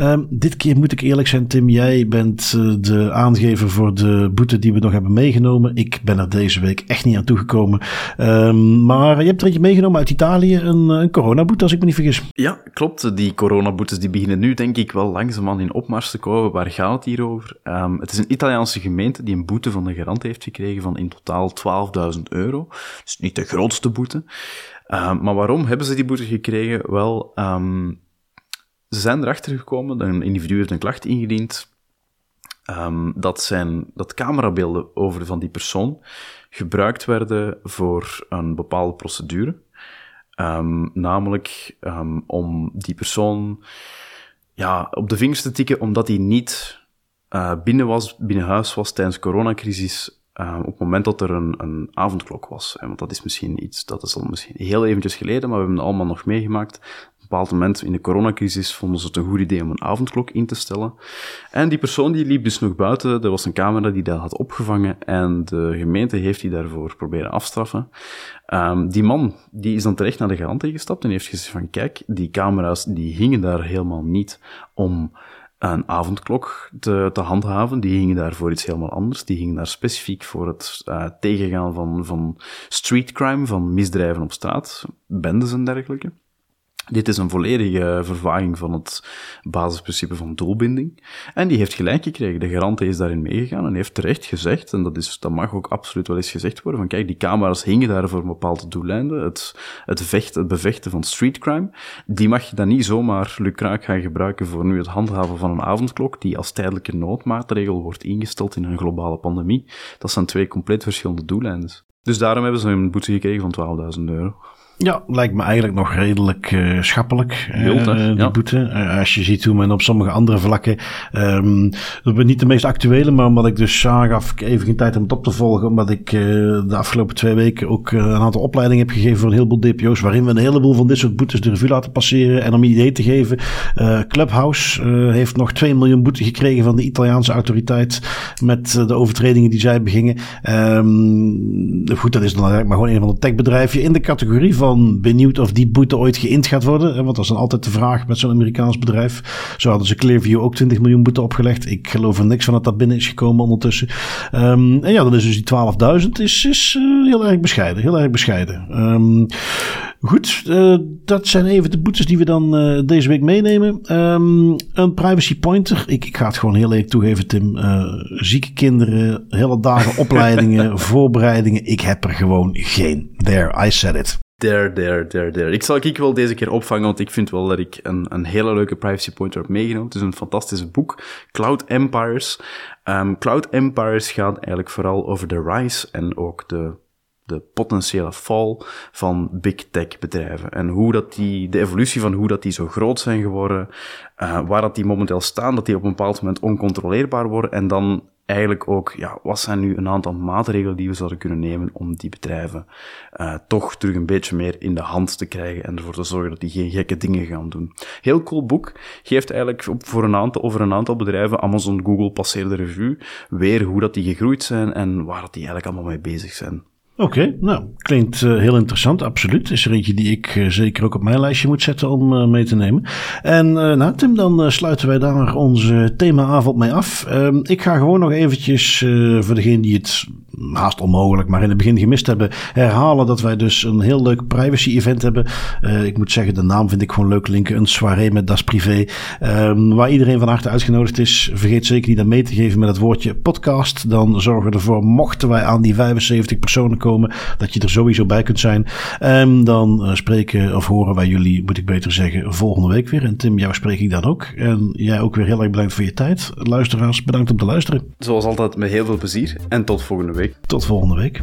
Um, dit keer moet ik eerlijk zijn, Tim. Jij bent uh, de aangever voor de boete die we nog hebben meegenomen. Ik ben er deze week echt niet aan toegekomen. Um, maar je hebt er eentje meegenomen uit Italië, een, een coronaboete, als ik me niet vergis. Ja, klopt. Die coronaboetes die beginnen nu, denk ik, wel langzaamaan in opmars te komen. Waar gaat het hier over? Um, het is een Italiaanse gemeente die een boete van de garant heeft gekregen van in totaal 12.000 euro. Dus niet de grootste boete. maar waarom hebben ze die boete gekregen? Wel, ze zijn erachter gekomen, een individu heeft een klacht ingediend, um, dat, zijn, dat camerabeelden over van die persoon gebruikt werden voor een bepaalde procedure. Um, namelijk um, om die persoon ja, op de vingers te tikken, omdat hij niet uh, binnen, was, binnen huis was tijdens de coronacrisis. Op het moment dat er een, een avondklok was. Want dat is misschien iets, dat is al misschien heel eventjes geleden, maar we hebben het allemaal nog meegemaakt bepaald moment in de coronacrisis vonden ze het een goed idee om een avondklok in te stellen. En die persoon die liep dus nog buiten, er was een camera die dat had opgevangen en de gemeente heeft die daarvoor proberen afstraffen. Um, die man die is dan terecht naar de garant gestapt en heeft gezegd van kijk, die camera's die hingen daar helemaal niet om een avondklok te, te handhaven. Die hingen daar voor iets helemaal anders. Die hingen daar specifiek voor het uh, tegengaan van, van street crime, van misdrijven op straat, bendes en dergelijke. Dit is een volledige vervaging van het basisprincipe van doelbinding. En die heeft gelijk gekregen. De garante is daarin meegegaan en heeft terecht gezegd, en dat, is, dat mag ook absoluut wel eens gezegd worden, van kijk, die camera's hingen daar voor een bepaalde doeleinden. Het, het, vechten, het bevechten van streetcrime, die mag je dan niet zomaar lukraak gaan gebruiken voor nu het handhaven van een avondklok, die als tijdelijke noodmaatregel wordt ingesteld in een globale pandemie. Dat zijn twee compleet verschillende doeleinden. Dus daarom hebben ze een boete gekregen van 12.000 euro. Ja, lijkt me eigenlijk nog redelijk uh, schappelijk, Wild, uh, die ja. boete. Uh, als je ziet hoe men op sommige andere vlakken, um, dat ben niet de meest actuele, maar omdat ik dus aangaf, ik even geen tijd om het op te volgen, omdat ik de afgelopen twee weken ook een aantal opleidingen heb gegeven voor een heleboel DPO's, waarin we een heleboel van dit soort boetes de revue laten passeren. En om je idee te geven, Clubhouse heeft nog 2 miljoen boete gekregen van de Italiaanse autoriteit met de overtredingen die zij begingen. Um, goed, dat is dan eigenlijk maar gewoon een van de techbedrijven in de categorie van benieuwd of die boete ooit geïnd gaat worden. Want dat is dan altijd de vraag met zo'n Amerikaans bedrijf. Zo hadden ze Clearview ook 20 miljoen boete opgelegd. Ik geloof er niks van dat dat binnen is gekomen ondertussen. Um, en ja, dan is dus die 12.000 is, is uh, heel erg bescheiden. Heel erg bescheiden. Um, goed, uh, dat zijn even de boetes die we dan uh, deze week meenemen. Um, een privacy pointer. Ik, ik ga het gewoon heel eerlijk toegeven, Tim. zieke kinderen, hele dagen opleidingen, voorbereidingen. Ik heb er gewoon geen. There, I said it. There, there, there, there. Ik zal ik wel deze keer opvangen, want ik vind wel dat ik een, een hele leuke privacy pointer heb meegenomen. Het is een fantastisch boek, Cloud Empires. Um, Cloud Empires gaat eigenlijk vooral over de rise en ook de, de potentiële fall van big tech bedrijven. En hoe dat die, de evolutie van hoe dat die zo groot zijn geworden, uh, waar dat die momenteel staan, dat die op een bepaald moment oncontroleerbaar worden en dan eigenlijk ook, ja, wat zijn nu een aantal maatregelen die we zouden kunnen nemen om die bedrijven uh, toch terug een beetje meer in de hand te krijgen en ervoor te zorgen dat die geen gekke dingen gaan doen. Heel cool boek. Geeft eigenlijk op, voor een aantal, over een aantal bedrijven, Amazon, Google, passeerde review, weer hoe dat die gegroeid zijn en waar dat die eigenlijk allemaal mee bezig zijn. Oké, okay, nou, klinkt uh, heel interessant, absoluut. Is er eentje die ik uh, zeker ook op mijn lijstje moet zetten om uh, mee te nemen. En nou Tim, dan sluiten wij daar onze themaavond mee af. Ehm, ik ga gewoon nog eventjes, voor degene die het haast onmogelijk, maar in het begin gemist hebben, herhalen dat wij dus een heel leuk privacy event hebben. ik moet zeggen, de naam vind ik gewoon leuk linken. Een soirée met Das Privé, um, waar iedereen van harte uitgenodigd is. Vergeet zeker niet aan mee te geven met het woordje podcast. Dan zorgen we ervoor, mochten wij aan die 75 personen komen, dat je er sowieso bij kunt zijn. En dan uh, spreken of horen wij jullie, moet ik beter zeggen, volgende week weer. En Tim, jou spreek ik dan ook. En jij ook weer heel erg bedankt voor je tijd. Luisteraars, bedankt om te luisteren. Zoals altijd met heel veel plezier en tot volgende tot volgende week.